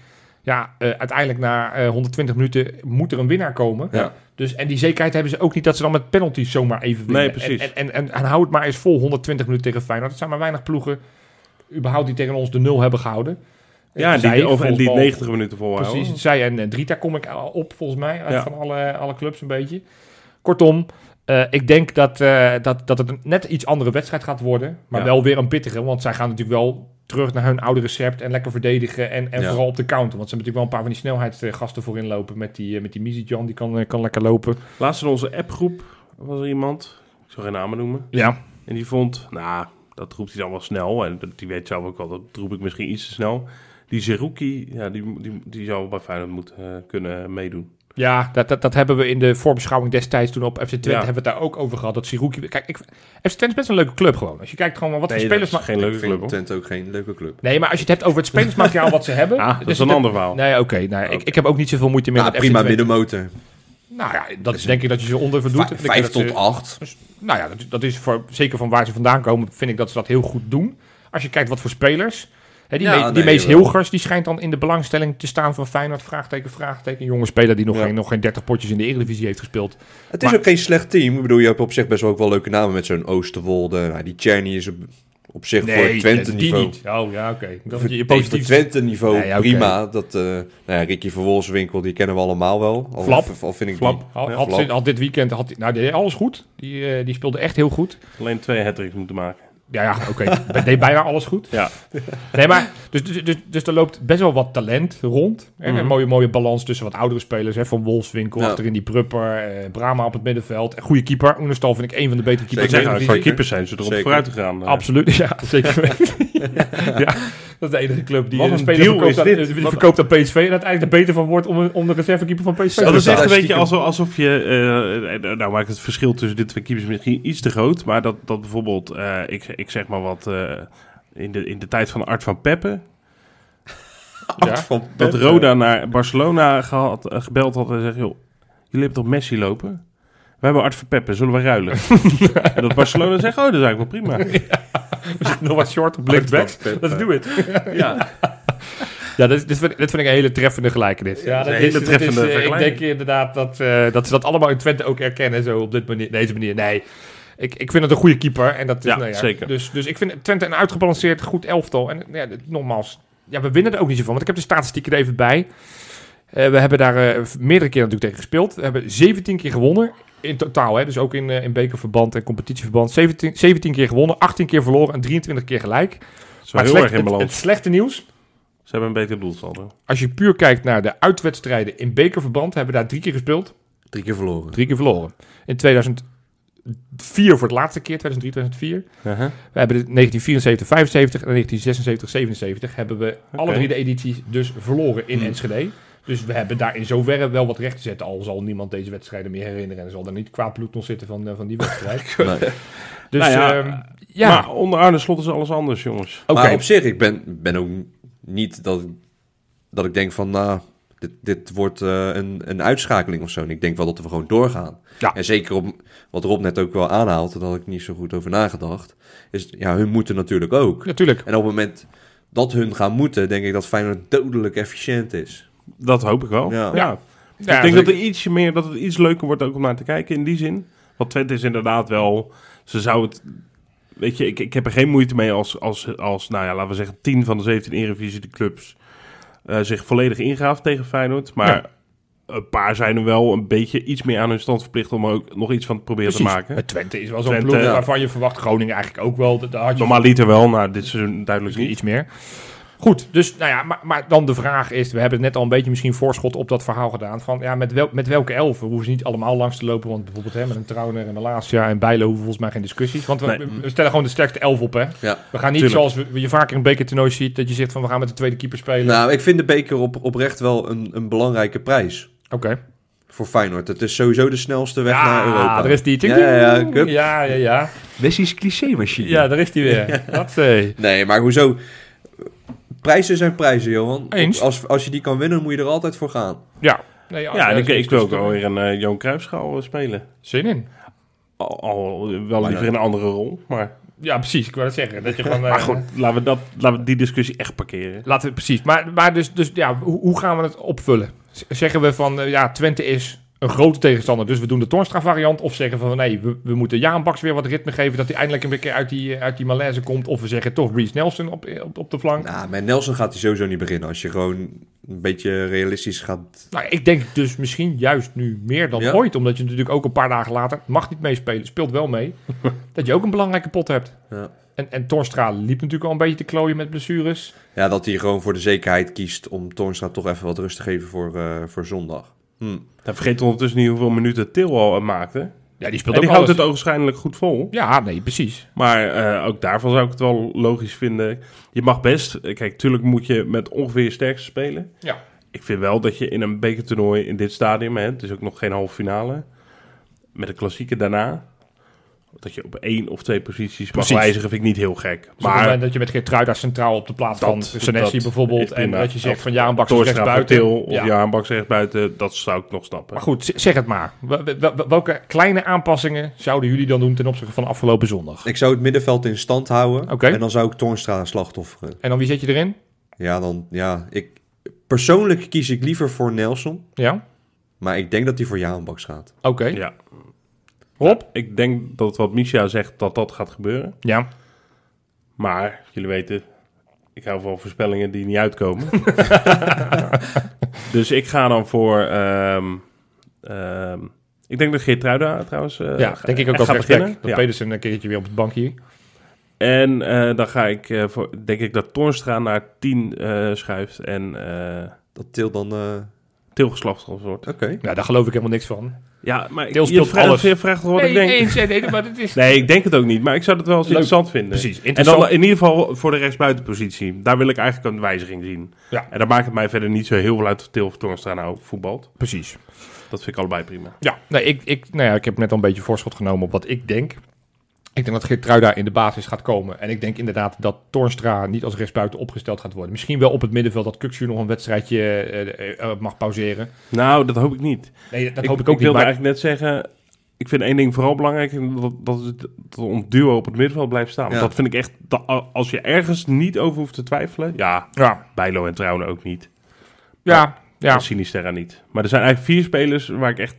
Ja, eh, uiteindelijk na eh, 120 minuten moet er een winnaar komen. Ja. Dus, en die zekerheid hebben ze ook niet dat ze dan met penalties zomaar even winnen. Nee, precies. En, en, en, en hou het maar eens vol 120 minuten tegen Feyenoord. Het zijn maar weinig ploegen überhaupt die tegen ons de nul hebben gehouden. Ja, en Zij, die, over, en die volgens mij- 90 minuten volhouden. Precies, zij en, en Drita kom ik op volgens mij, uit Ja. van alle, alle clubs een beetje. Kortom, Eh, ik denk dat, eh, dat, dat het een net iets andere wedstrijd gaat worden. Maar Ja. wel weer een pittige. Want zij gaan natuurlijk wel terug naar hun oude recept. En lekker verdedigen. En, en Ja. vooral op de counter. Want ze hebben natuurlijk wel een paar van die snelheidsgasten voorin lopen. Met die, eh, met die Mizidjan, die kan, eh, kan lekker lopen. Laatst in onze appgroep was er iemand, ik zal geen namen noemen, Ja. en die vond, nou, dat roept hij dan wel snel, en dat- die weet zelf ook wel, dat roep ik misschien iets te snel. Die Zerouki, ja, die, die, die zou bij Feyenoord moeten eh, kunnen meedoen. Ja, dat, dat, dat hebben we in de voorbeschouwing destijds toen op FC Twente Ja. hebben we het daar ook over gehad. Dat Siruki... Kijk, ik, FC Twente is best een leuke club gewoon. Als je kijkt gewoon wat voor Nee, spelers... dat is ma- geen leuke club. Twente ook geen leuke club. Nee, maar als je het hebt over het spelersmateriaal wat ze hebben... Ah, dat dus is een ander verhaal. Nee, oké. nou, ik, ik heb ook niet zoveel moeite meer Nou, met prima FC Twente. middenmotor. Nou ja, dat denk ik dat je ze onder verdoet. Vijf, tot ze- acht. Dus, nou ja, dat, dat is voor, zeker van waar ze vandaan komen, vind ik dat ze dat heel goed doen. Als je kijkt wat voor spelers. Hè, die Ja, Me- die nee, Mees wel. Hilgers, die schijnt dan in de belangstelling te staan van Feyenoord. Vraagteken, vraagteken. Een jonge speler die nog, Ja. geen, nog geen 30 potjes in de Eredivisie heeft gespeeld. Het is ook geen slecht team. Ik bedoel, je hebt op zich best wel ook wel leuke namen met zo'n Oosterwolde. Nou, die Czerny is op, zich voor Twente die niveau. niet. Oh ja, oké. Dacht Voor, je. Twente niveau Nee, ja, oké. prima. Dat, eh nou ja, Ricky van Wolfswinkel, die kennen we allemaal wel. Al, Flap. Al vind ik Flap. die- Had, Ja, had, Flap. had dit weekend, had, hij- nou, deed alles goed. Die, eh, die speelde echt heel goed. Alleen twee hat moeten maken. Ja, ja oké. Deed bijna alles goed. Ja. Nee, maar dus, dus, dus, dus er loopt best wel wat talent rond. Hè? Mhm. Een mooie, mooie balans tussen wat oudere spelers. Hè? Van Wolfswinkel, Ja. achterin die Prupper, eh, Brama op het middenveld. Een goede keeper. Oenestal vind ik een van de betere keepers. Zeker. Eredivisie. keepers zijn ze erop Zeker. vooruit gegaan. eh. Absoluut, ja, zeker ja, dat is de enige club die Wat een speler deal verkoopt, is aan, die verkoopt aan PSV en uiteindelijk er beter van wordt om, om de reservekeeper van PSV Dat te is echt zijn. een beetje alsof, alsof je... eh, eh, nou maakt het verschil tussen dit twee keepers misschien iets te groot. Maar dat, dat bijvoorbeeld, eh, ik, ik zeg maar wat... eh, in, de, in de tijd van Art van Peppe... Ja. van Dat Roda naar Barcelona gehad, eh, gebeld had en zegt... joh, jullie hebben toch Messi lopen? We hebben Art van Peppe, zullen we ruilen? en dat Barcelona zegt, oh, dat is eigenlijk wel prima. We zitten nog wat short op linksbacks. Let's do it. ja. Ja, dit, vind, dit vind ik een hele treffende gelijkenis. Ja, dat is een is, hele dat is, treffende eh, Ik denk inderdaad dat, eh, dat ze dat allemaal in Twente ook erkennen, zo op dit manier, deze manier. Nee, ik, ik vind het een goede keeper. En dat is, Ja, nou ja, zeker. Dus, dus ik vind Twente een uitgebalanceerd goed elftal. En ja, nogmaals, ja, we winnen er ook niet zo van. Want ik heb de statistieken er even bij. Eh, we hebben daar eh, meerdere keer natuurlijk tegen gespeeld. We hebben 17 keer gewonnen. In totaal, hè? dus ook in, eh, in bekerverband en competitieverband. 17, 17 keer gewonnen, 18 keer verloren en 23 keer gelijk. Dat is wel Maar het, heel erg slecht- in het, balans. het slechte nieuws, Ze hebben een beter doelsaldo. als je puur kijkt naar de uitwedstrijden in bekerverband, hebben we daar drie keer gespeeld, Drie keer verloren. drie keer verloren. In 2004 voor het laatste keer, 2003, 2004. Uh-huh. We hebben de 1974, 75 en 1976, 77 hebben we alle drie de edities dus verloren in Hmm. Enschede. Dus we hebben daar in zoverre wel wat recht te zetten. Al zal niemand deze wedstrijden meer herinneren en zal er niet kwaad bloed nog zitten van, eh, van die wedstrijd. Nee. Dus Nou ja, ehm, ja, Maar onder Arne Slot is alles anders, jongens. oké. Maar op zich, ik ben, ben ook niet dat, ik- dat ik denk van, nou, dit, dit wordt eh, een, een uitschakeling of zo. En ik denk wel dat we gewoon doorgaan. Ja. En zeker op wat Rob net ook wel aanhaalt, daar had ik niet zo goed over nagedacht. Is, ja, hun moeten natuurlijk ook. Natuurlijk. En op het moment dat hun gaan moeten, denk ik dat Feyenoord dodelijk efficiënt is. Dat hoop ik wel. Ja. Ja. Ja, ik denk dat, er ietsje meer, dat het iets leuker wordt ook om naar te kijken in die zin. Want Twente is inderdaad wel... Ze zou het... Weet je, ik, ik heb er geen moeite mee als, als, als, nou ja, laten we zeggen, 10 van de 17 Eredivisie de clubs eh, zich volledig ingaven tegen Feyenoord. Maar Ja. een paar zijn er wel een beetje iets meer aan hun stand verplicht om er ook nog iets van te proberen Precies. te maken. Het Twente is wel zo'n ploeg waarvan je verwacht Groningen eigenlijk ook wel. Daar had je Normaal liet er wel, nou dit seizoen duidelijk niet. iets meer. Goed, dus nou ja, maar, maar dan de vraag is, we hebben net al een beetje misschien voorschot op dat verhaal gedaan, van ja, met, wel, met welke elfen? We hoeven ze niet allemaal langs te lopen, want bijvoorbeeld hè, met een Trauner en een Laasja en Bijlo hoeven volgens mij geen discussies, want we, Nee. we- we stellen gewoon de sterkste elf op, hè. Ja. We gaan niet Tuurlijk. zoals we, je vaker in een bekertoernooi ziet, dat je zegt van we gaan met de tweede keeper spelen. Nou, ik vind de beker op, oprecht wel een, een belangrijke prijs Oké. voor Feyenoord. Het is sowieso de snelste weg naar Europa. er is die. Ja, ja, ja, cup. ja, ja, ja. Cliché-machine. Ja, daar is die weer. Dat zei. Nee, maar hoezo? Prijzen zijn prijzen, Johan. Eens. Als, als je die kan winnen, moet je er altijd voor gaan. Ja. Nee, Ja, en ik, wil ook dus- wel weer een eh Johan Cruijffschaal eh, spelen. Zin in. Al, al wel liever in een andere rol, maar... Ja, precies. Ik wou het zeggen. Dat je gewoon, Maar eh, goed, laten we, dat, laten we die discussie echt parkeren. Laten we precies. Maar, maar dus, dus ja, hoe, hoe gaan we het opvullen? Zeggen we van ja, Twente is een grote tegenstander, dus we doen de Toornstra variant. Of zeggen van nee, we, we moeten Jaan Baks weer wat ritme geven, dat hij eindelijk een keer uit die, uit die malaise komt. Of we zeggen toch Reece Nelson op, op, op de flank. Nou, met Nelson gaat hij sowieso niet beginnen. Als je gewoon een beetje realistisch gaat... Nou, ik denk dus misschien juist nu meer dan Ja. ooit. Omdat je natuurlijk ook een paar dagen later, mag niet meespelen, speelt wel mee. dat je ook een belangrijke pot hebt. Ja. En, en Torstra liep natuurlijk al een beetje te klooien met blessures. Ja, dat hij gewoon voor de zekerheid kiest om Toornstra toch even wat rust te geven voor, eh, voor zondag. Hm. Hij vergeet ondertussen niet hoeveel minuten Til al maakte. Ja, die speelt En die ook houdt alles. het ogenschijnlijk goed vol. Ja, nee, precies. Maar eh, ook daarvan zou ik het wel logisch vinden. Je mag best... eh, Kijk, tuurlijk moet je met ongeveer je sterkste spelen. Ja. Ik vind wel dat je in een bekertoernooi in dit stadium... Hè, het is ook nog geen halve finale... met een klassieke daarna... dat je op één of twee posities mag Precies. wijzigen... vind ik niet heel gek. Dus maar dat je met Geertruida centraal op de plaats Dat- van Senesi bijvoorbeeld... is en dat je zegt Of van ja, een bak rechts buiten. Of Ja. Jaan Baks recht buiten... dat zou ik nog snappen. Maar goed, zeg het maar. Wel- wel- wel- Welke kleine aanpassingen zouden jullie dan doen ten opzichte van afgelopen zondag? Ik zou het middenveld in stand houden. Oké. En dan zou ik Toornstra slachtofferen. En dan wie zet je erin? Ja, dan... Ja, ik... Persoonlijk kies ik liever voor Nelson. Ja? Maar ik denk dat hij voor Jaanbaks gaat. Oké. Ja. Rob? Ik denk dat wat Misha zegt, dat dat gaat gebeuren. Ja. Maar, jullie weten, ik hou van voorspellingen die niet uitkomen. dus ik ga dan voor... ehm, ehm, ik denk dat Geertruida trouwens eh, ja, denk ik ook als rechtsback. beginnen. Dat Ja. Pedersen een keertje weer op het bankje. En eh, dan ga ik eh, voor, denk ik dat Toornstra naar 10 eh, schuift en eh Dat Til dan... Til geslachtoffer wordt. Oké. Ja, daar geloof ik helemaal niks van. Ja, maar Til je vraagt, alles. je vraagt wat ik denk? eens, nee, nee, maar het is... Nee, ik denk het ook niet. Maar ik zou het wel eens Leuk. interessant vinden. Precies, En dan in ieder geval voor de rechtsbuitenpositie. Daar wil ik eigenlijk een wijziging zien. Ja. En dan maakt het mij verder niet zo heel veel uit of Til of Toornstra nou voetbalt. Precies. Dat vind ik allebei prima. Ja, nee, ik, ik, nou ja, ik heb net al een beetje voorschot genomen op wat ik denk. Ik denk dat Geertruida in de basis gaat komen. En ik denk inderdaad dat Toornstra niet als rechtsbuiten opgesteld gaat worden. Misschien wel op het middenveld dat Kuksu nog een wedstrijdje eh, eh, eh, mag pauzeren. Nou, dat hoop ik niet. Nee, dat ik, hoop ik ook niet. wilde Maar, eigenlijk net zeggen... Ik vind één ding vooral belangrijk. en Dat, dat, het, dat ons duo op het middenveld blijft staan. Want Ja. dat vind ik echt... dat- als je ergens niet over hoeft te twijfelen... Ja, ja, Bijlo en Trouwen ook niet. ja, ja. Sinisterra niet. Maar er zijn eigenlijk vier spelers waar ik echt...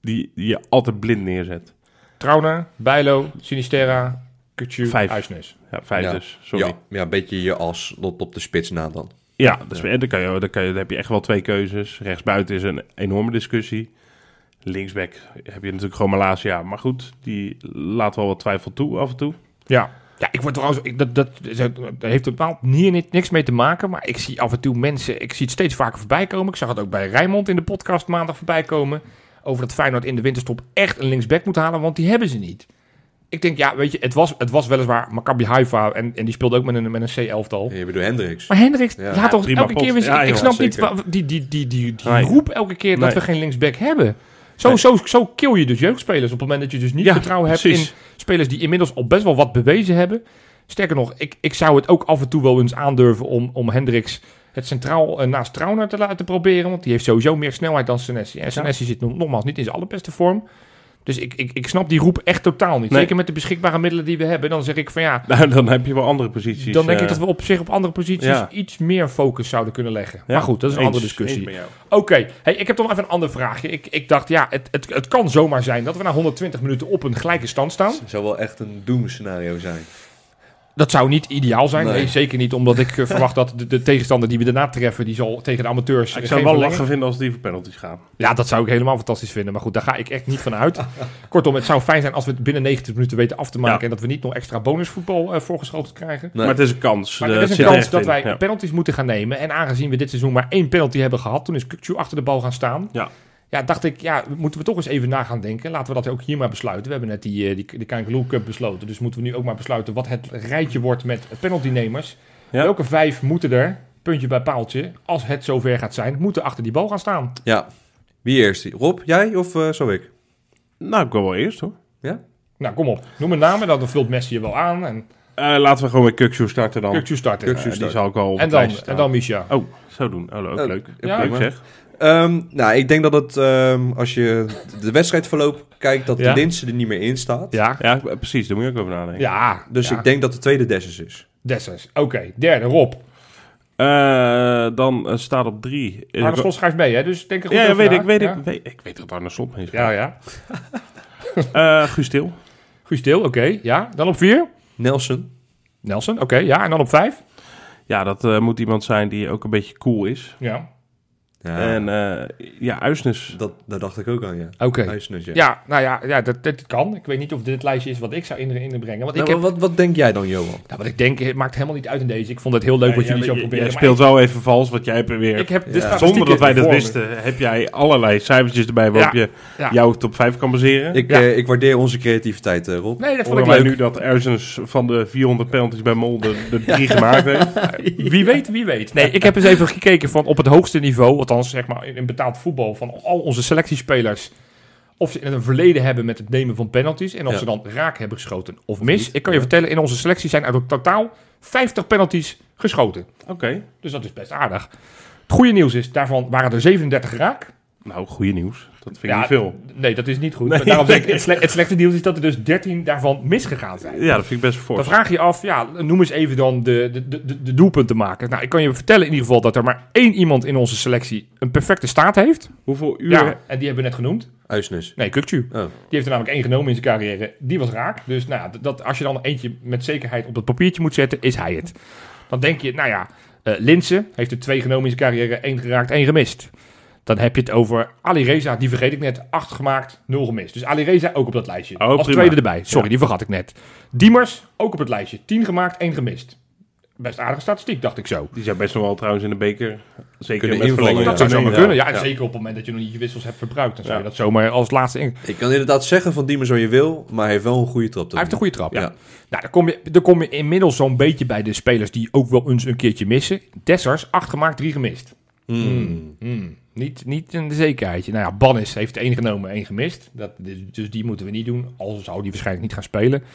Die, die je altijd blind neerzet. Trauner, Bijlo, Sinisterra, Kuksu, Vijf. Huisnes. Ja, vijf Ja. dus. Sorry. Ja, ja, een beetje je as op, op de spits na dan. Ja, dus, en dan, kan je, dan, kan je, dan heb je echt wel twee keuzes. Rechtsbuiten is een enorme discussie. Linksback heb je natuurlijk gewoon Malasia. Maar goed, die laat wel wat twijfel toe af en toe. Ja. Ja, ik word trouwens, ik, dat, dat, dat heeft totaal hier ni- niks mee te maken, maar ik zie af en toe mensen, ik zie het steeds vaker voorbij komen. Ik zag het ook bij Rijnmond in de podcast maandag voorbij komen, over dat Feyenoord in de winterstop echt een linksback moet halen, want die hebben ze niet. Ik denk, ja, weet je, het was, het was weliswaar Maccabi Haifa en, en die speelde ook met een, met een C-elftal. En je bedoelt Hendricks. Maar Hendricks, Ja. laat toch elke pot. keer weer... Ja, ik snap niet, die, die, die, die, die Nee. roep elke keer dat Nee. we geen linksback hebben. Zo, Nee. zo, zo kill je dus jeugdspelers op het moment dat je dus niet Ja, vertrouwen hebt precies. in spelers die inmiddels al best wel wat bewezen hebben. Sterker nog, ik, ik zou het ook af en toe wel eens aandurven om, om Hendricks het centraal eh, naast Trauner te laten proberen. Want die heeft sowieso meer snelheid dan Senesi. En Senesi zit nog- nogmaals niet in zijn allerbeste vorm. Dus ik, ik, ik snap die roep echt totaal niet. Nee. Zeker met de beschikbare middelen die we hebben. Dan zeg ik van ja, Nou, dan heb je wel andere posities. dan denk ik eh, dat we op zich op andere posities ja. iets meer focus zouden kunnen leggen. ja, maar goed, dat is een eens- andere discussie. eens met jou. Oké, hey, ik heb toch nog even een ander vraagje. Ik, ik dacht, ja, het, het, het kan zomaar zijn dat we na 120 minuten op een gelijke stand staan. Het zou wel echt een doemscenario zijn. Dat zou niet ideaal zijn. Nee, Nee. zeker niet, omdat ik eh, verwacht dat de, de tegenstander die we daarna treffen, die zal tegen de amateurs. Ik zou het wel lachen vinden als die voor penalties gaan. Ja, dat zou ik helemaal fantastisch vinden. Maar goed, daar ga ik echt niet van uit. Kortom, het zou fijn zijn als we het binnen 90 minuten weten af te maken. Ja. En dat we niet nog extra bonusvoetbal eh voorgeschoten krijgen. Nee. Maar het is een kans. Maar Eh, er is een kans dat in. wij Ja. penalties moeten gaan nemen. En aangezien we dit seizoen maar één penalty hebben gehad, toen is Kukcu achter de bal gaan staan. Ja. Ja, dacht ik, ja, moeten we toch eens even na gaan denken. Laten we dat ook hier maar besluiten. We hebben net die, eh, die, die Kangaloo Cup besloten. Dus moeten we nu ook maar besluiten wat het rijtje wordt met penaltynemers. Ja. Welke vijf moeten er, puntje bij paaltje, als het zover gaat zijn, moeten achter die bal gaan staan? Ja. Wie eerst? Rob, jij of eh zo ik? Nou, ik wil wel eerst hoor. Nou, kom op. Noem een naam en dan vult Messi je wel aan. En Eh, laten we gewoon met Kukshoe starten dan. Kukcu starten. Eh, die starten. zal ik al op en, dan, en dan Misha. Oh, zo doen. Oh, ook Oh, leuk. ja, leuk zeg. Ehm, nou, ik denk dat het, ehm, als je de wedstrijdverloop kijkt, dat Ja. Linse er niet meer in staat. Ja. Ja, eh, precies. Daar moet je ook over nadenken. Ja. Dus ja. ik denk dat de tweede Dessus is. Dessers. Oké, derde, Rob. Eh, dan eh, staat op drie. Is Arne Slot schrijft mee, hè? Dus denk er goed ja, weet na. ik, weet ja? ik, weet ik. weet dat Arne Slot mee is. Ja, ja. Eh, Guus Til. Guus Til, oké. Ja. Dan op vier. Nelson. Nelson, oké. ja. En dan op vijf. Ja, dat eh, moet iemand zijn die ook een beetje cool is. Ja. Ja, En eh, ja, Uisnes. dat, daar dacht ik ook aan, ja. Oké. Huisnus, ja. Ja, nou ja, ja dat, dat kan. Ik weet niet of dit het lijstje is wat ik zou in- inbrengen. Want ik Nou, heb, wat, wat denk jij dan, Johan? nou, wat ik denk, het maakt helemaal niet uit in deze. Ik vond het heel leuk wat Ja, jullie zo proberen. Jij maar speelt wel even vals, want jij er weer... ik, ik heb statistieken Zonder dat wij dat wisten, heb jij allerlei cijfertjes erbij waarop je ja. jouw top 5 kan baseren. Ik, Ja. eh, ik waardeer onze creativiteit, eh, Rob. Nee, dat vond Horen ik leuk. nu dat Uisnes van de 400 penalties bij Molde de drie gemaakt heeft? Wie weet, wie weet. Nee, ik heb eens even gekeken van op het hoogste niveau, althans zeg maar in, in betaald voetbal, van al onze selectiespelers. Of ze een verleden hebben met het nemen van penalties. En of Ja. ze dan raak hebben geschoten of mis. Ik kan je vertellen, in onze selectie zijn uit totaal 50 penalties geschoten. Oké. Dus dat is best aardig. Het goede nieuws is, daarvan waren er 37 raak. Nou, goede nieuws. Dat vind ik Ja, niet veel. Nee, dat is niet goed. Nee. Maar Daarom zeg ik, het, sle- het slechte nieuws is dat er dus 13 daarvan misgegaan zijn. Ja, dat vind ik best Dan fors. vraag je je af, ja, noem eens even dan de, de, de, de- de doelpunten maken. Nou, ik kan je vertellen in ieder geval dat er maar één iemand in onze selectie een perfecte staat heeft. Hoeveel uur... Ja, en die hebben we net genoemd. Huisnus. Nee, Kukcu. Oh. Die heeft er namelijk één genomen in zijn carrière. Die was raak. Dus nou, dat, als je dan eentje met zekerheid op het papiertje moet zetten, is hij het. Dan denk je, nou ja, eh Linse heeft er twee genomen in zijn carrière. één geraakt, één gemist. Dan heb je het over Ali Reza, die vergeet ik net. Acht gemaakt, nul gemist. Dus Ali Reza ook op dat lijstje. Oh, Als prima. tweede erbij. Sorry, Ja. die vergat ik net. Diemers, ook op het lijstje. Tien gemaakt, één gemist. Best aardige statistiek, dacht ik zo. Die zou best nog wel trouwens in de beker... Zeker Kunnen met. Dat zou zomaar kunnen. Ja, zeker op het moment dat je nog niet je wissels hebt verbruikt. Dan zou je dat zomaar als laatste in. Ik kan inderdaad zeggen van Diemen zo je wil, maar hij heeft wel een goede trap. Hij heeft een goede trap. Ja. Ja. Nou, dan kom, je, dan kom je inmiddels zo'n beetje bij de spelers die ook wel eens een keertje missen. Dessers, acht gemaakt, drie gemist. Mm. Niet, niet een zekerheidje. Nou ja, Bannis heeft één genomen, één gemist. Dat, dus, dus die moeten we niet doen. Al zou die waarschijnlijk niet gaan spelen.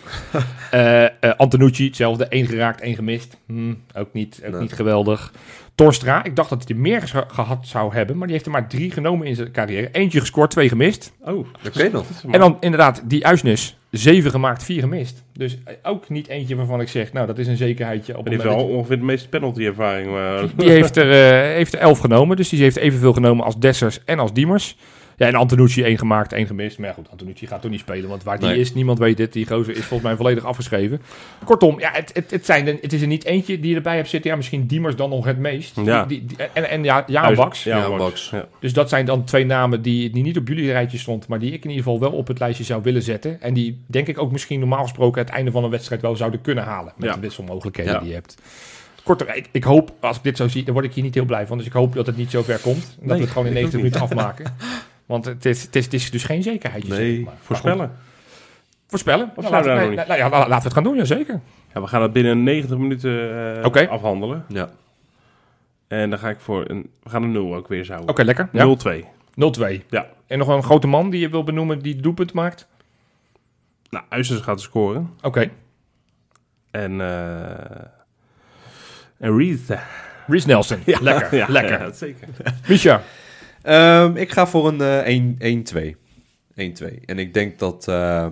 Eh eh, Antonucci, hetzelfde. één geraakt, één gemist. Hmm, ook niet, ook Nee. niet geweldig. Torstra, ik dacht dat hij er meer gehad zou hebben. Maar die heeft er maar drie genomen in zijn carrière. Eentje gescoord, twee gemist. Oh, Oké nog. En dan inderdaad, die Uisnes, zeven gemaakt, vier gemist. Dus eh, ook niet eentje waarvan ik zeg, nou dat is een zekerheidje. Op Die heeft wel ongeveer de meeste penalty ervaring. Maar... dat- die heeft er, eh, heeft er elf genomen, dus die heeft evenveel genomen als Dessers en als Diemers. Ja, en Antonucci één gemaakt, één gemist. Maar ja, goed, Antonucci gaat toch niet spelen, want waar die Nee. is, niemand weet het. Die gozer is volgens mij volledig afgeschreven. Kortom, ja, het, het, het, zijn er, het is er niet eentje die je erbij hebt zitten. Ja, misschien Diemers dan nog het meest. Ja. Die, die- en, en ja, Jaan Baks. Ja. Dus dat zijn dan twee namen die, die niet op jullie rijtje stond, maar die ik in ieder geval wel op het lijstje zou willen zetten. En die denk ik ook misschien normaal gesproken het einde van een wedstrijd wel zouden kunnen halen. Met Ja. de wisselmogelijkheden Ja. die je hebt. Kortom, ik, ik hoop, als ik dit zo zie, dan word ik hier niet heel blij van. Dus ik hoop dat het niet zo ver komt. En dat Nee, we het gewoon in ik ook 90 minuten afmaken. Want het is, het, is, het is dus geen zekerheidje. Nee, zeg maar. Voorspellen. Maar Voorspellen? Of Nou, laten, we nou ja, laten het gaan doen, jazeker. Ja, we gaan het binnen 90 minuten eh, Oké. afhandelen. Ja. En dan ga ik voor een... We gaan een 0 ook weer zouden. Oké, lekker. Ja. 0-2. 0-2. Ja. En nog een grote man die je wil benoemen die doelpunt maakt? Nou, Uisters gaat scoren. Oké. En... eh en Reed. Reece Nelson. lekker, Ja, lekker. ja, zeker. Misha. Ehm, ik ga voor een 1 1-2. 1-2. En ik denk dat, ehm,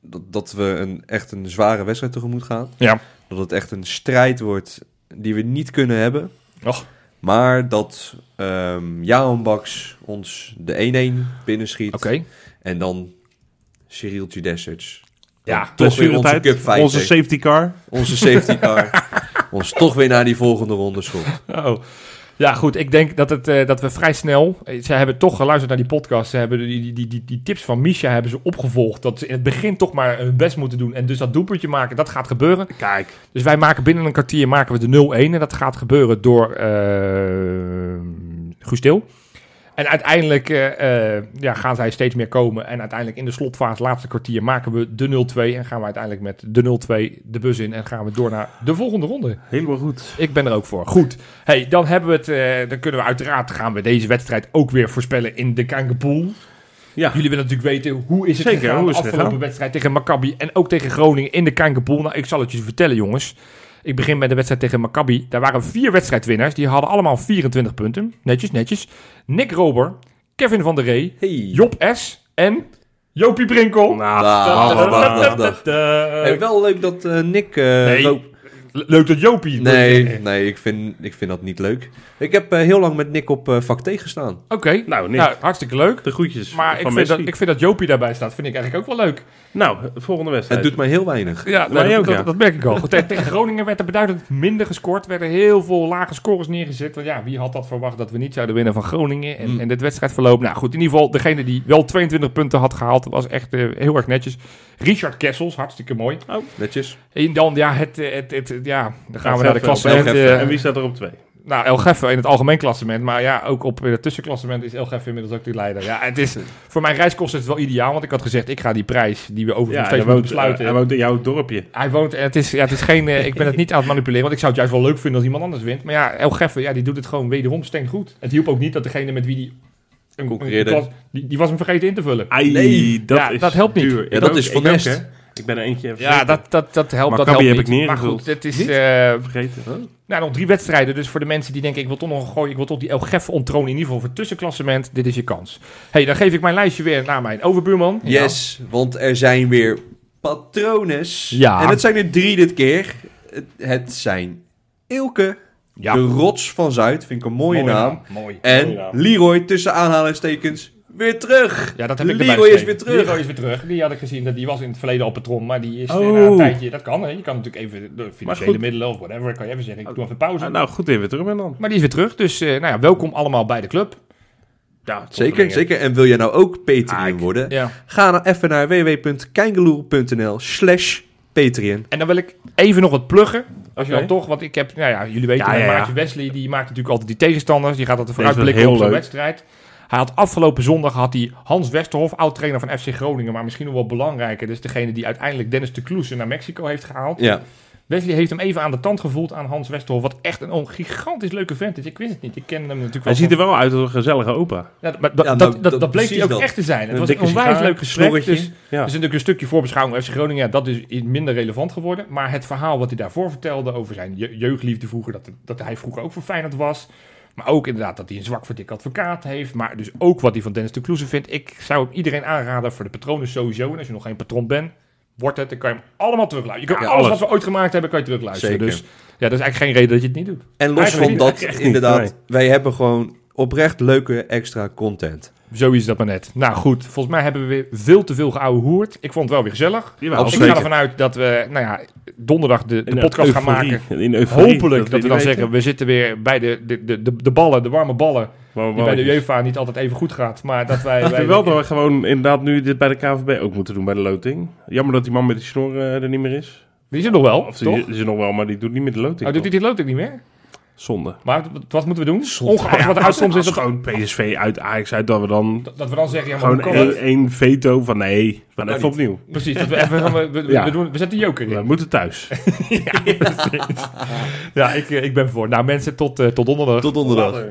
dat, dat we een, echt een zware wedstrijd tegemoet gaan. Ja. Dat het echt een strijd wordt die we niet kunnen hebben. Och. Maar dat ehm Jaan Baks ons de 1-1 binnenschiet. Oké. En dan Cyril Dessers. Ja, toch weer onze cup. Onze safety car. Onze safety car. ons toch weer naar die volgende ronde schopt. Oh. Ja, goed. Ik denk dat, het, eh, dat we vrij snel... eh, Ze hebben toch geluisterd naar die podcast. Ze hebben die, die, die, die, tips van Misha hebben ze opgevolgd. Dat ze in het begin toch maar hun best moeten doen. En dus dat doelpuntje maken, dat gaat gebeuren. Kijk. Dus wij maken binnen een kwartier maken we de 0-1. En dat gaat gebeuren door eh Guus Til. En uiteindelijk eh, eh, ja, gaan zij steeds meer komen. En uiteindelijk in de slotfase, laatste kwartier, maken we de 0-2. En gaan we uiteindelijk met de 0-2 de bus in. En gaan we door naar de volgende ronde. Helemaal goed. Ik ben er ook voor. Goed. Hey, dan hebben we het. eh, dan kunnen we uiteraard gaan we deze wedstrijd ook weer voorspellen in de Kankerpool. Ja. Jullie willen natuurlijk weten hoe is het Zeker, gegaan hoe is de het afgelopen wedstrijd tegen Maccabi en ook tegen Groningen in de Kankerpool. Nou, ik zal het je vertellen, jongens. Ik begin met de wedstrijd tegen Maccabi. Daar waren vier wedstrijdwinnaars. Die hadden allemaal 24 punten. Netjes, netjes. Nick Rober, Kevin van der Ree, Hey. Job S. en Jopie Brinkel. Nou. Eh, Hey, wel leuk dat eh, Nick... eh, Nee, Leuk dat Jopie. nee, nee ik, vind, ik vind dat niet leuk. Ik heb eh, heel lang met Nick op eh vak T gestaan. Oké, nou, Nick. nou, hartstikke leuk. de groetjes Maar van ik vind, dat, ik vind dat Jopie daarbij staat, vind ik eigenlijk ook wel leuk. Nou, volgende wedstrijd. Het doet mij heel weinig. Ja, dat, ook, dat, ja. dat merk ik al. Tegen Groningen werd er beduidend minder gescoord. Er werden heel veel lage scores neergezet. Want ja, wie had dat verwacht dat we niet zouden winnen van Groningen? En, Mm. en dit wedstrijdverloop. Nou goed, in ieder geval, degene die wel 22 punten had gehaald, was echt eh, heel erg netjes. Richard Kessels, hartstikke mooi. Netjes. En dan, ja, het, eh, het, het, ja dan gaan we naar de Geffe. eh, En wie staat er op twee? Nou, El Geffe in het algemeen klassement. Maar ja, ook op het tussenklassement is El Geffe inmiddels ook de leider. Ja, het is, voor mijn reiskosten is het wel ideaal. Want ik had gezegd, ik ga die prijs die we overigens Ja, steeds moeten woont, besluiten. hij woont in jouw dorpje. Hij woont, en het is, ja, het is geen, eh, ik ben het niet aan het manipuleren, want ik zou het juist wel leuk vinden als iemand anders wint. Maar ja, El Geffe, ja, die doet het gewoon wederom steen goed. Het hielp ook niet dat degene met wie die, een, Concurreerde. een klas- die, die was hem vergeten in te vullen. Ai, Nee. dat, Ja, is dat helpt niet. duur. Ja, dat ook- is Van ook, Nest. Ik ben er eentje even Ja, dat, dat, dat helpt, dat Maccabi helpt heb ik niet. Maar neergevuld. goed, het is eh, vergeten. nou, nog drie wedstrijden. Dus voor de mensen die denken, ik wil toch nog gooien, ik wil toch die El Geffe onttronen, in ieder geval voor het tussenklassement. Dit is je kans. hey, dan geef ik mijn lijstje weer naar mijn overbuurman. Yes, want er zijn weer patrones. Ja. En het zijn er drie dit keer. Het, het zijn Ilke, Ja. de rots van Zuid, vind ik een mooie, naam. Mooi. En Mooie naam. Leroy, tussen aanhalingstekens, weer terug. Ja, dat heb ik Leroy erbij is weer terug. Leroy is weer terug. Die had ik gezien, dat die was in het verleden al patron, maar die is Oh. na een tijdje... Dat kan, hè. Je kan natuurlijk even de financiële middelen of whatever, kan je even zeggen, ik doe even pauze. Ah, nou, goed even terug ben dan. Maar die is weer terug, dus eh, nou ja, welkom allemaal bij de club. Ja, Zeker, zeker. En wil jij nou ook Patreon Ah, worden? Ja. Ga dan even naar www.keingeloer.nl slash Patreon. En dan wil ik even nog wat pluggen. Als je dan toch, want ik heb, nou ja, jullie weten, Ja, mijn ja, ja. maatje Wesley, die maakt natuurlijk altijd die tegenstanders. Die gaat altijd vooruitblikken op zo'n wedstrijd. Hij had afgelopen zondag had hij Hans Westerhof, oud-trainer van FC Groningen, maar misschien nog wel belangrijker. Dus degene die uiteindelijk Dennis de Kloese naar Mexico heeft gehaald. Ja, Wesley heeft hem even aan de tand gevoeld aan Hans Westerhof. Wat echt een gigantisch leuke vent is. Ik wist het niet. Ik ken hem natuurlijk wel. Hij ziet er wel uit als een gezellige opa. Ja, maar dat, Ja, dat, nou, dat, dat- dat bleek hij precies ook dat. echt te zijn. Het Een was een onwijs sigaar, leuk gesprek. Dus, Ja. er is natuurlijk een stukje voorbeschouwing FC Groningen. Ja, dat is iets minder relevant geworden. Maar het verhaal wat hij daarvoor vertelde over zijn je- jeugdliefde vroeger. Dat, dat hij vroeger ook voor Feyenoord was. Maar ook inderdaad dat hij een zwak voor dik advocaat heeft. Maar dus ook wat hij van Dennis de Kloeze vindt. Ik zou hem iedereen aanraden voor de patronen sowieso. En als je nog geen patron bent, wordt het. Dan kan je hem allemaal terugluisteren. Je kan Ja, alles, alles. wat we ooit gemaakt hebben, kan je terugluisteren. Zeker. Dus ja, dat is eigenlijk geen reden dat je het niet doet. en los Eigenlijk van dat, inderdaad, nee. wij hebben gewoon oprecht leuke extra content. Zo is dat maar net. Nou goed, volgens mij hebben we weer veel te veel geouwe hoerd. Ik vond het wel weer gezellig. Jawel. Ik ga ervan uit dat we nou ja, donderdag de, de podcast gaan maken. In euforie, Hopelijk dat, we die dan weten. zeggen, we zitten weer bij de, de, de, de, de ballen, de warme ballen. Die bij de. UEFA niet altijd even goed gaat. Maar dat wij... Ik wij vind wel dat we gewoon inderdaad nu dit bij de KVB ook moeten doen bij de loting. Jammer dat die man met die snor eh, er niet meer is. Die is er nog wel, Of die is er nog wel, maar die doet niet met de loting. Oh, doet hij loopt ook niet meer? Zonde. Maar wat- wat moeten we doen? Zonde. Ongeacht Ja, wat de uitkomst is, dat, gewoon PSV uit Ajax uit, dat we dan dat- dat we dan zeggen, ja, maar hoe gewoon één, veto van nee, we gaan even opnieuw. Precies, dat we even, we, we, Ja. we, doen, we zetten joker We in. moeten thuis. Ja, precies. ja ik, eh, ik ben voor. Nou mensen, tot, eh, tot donderdag. Tot donderdag. Later.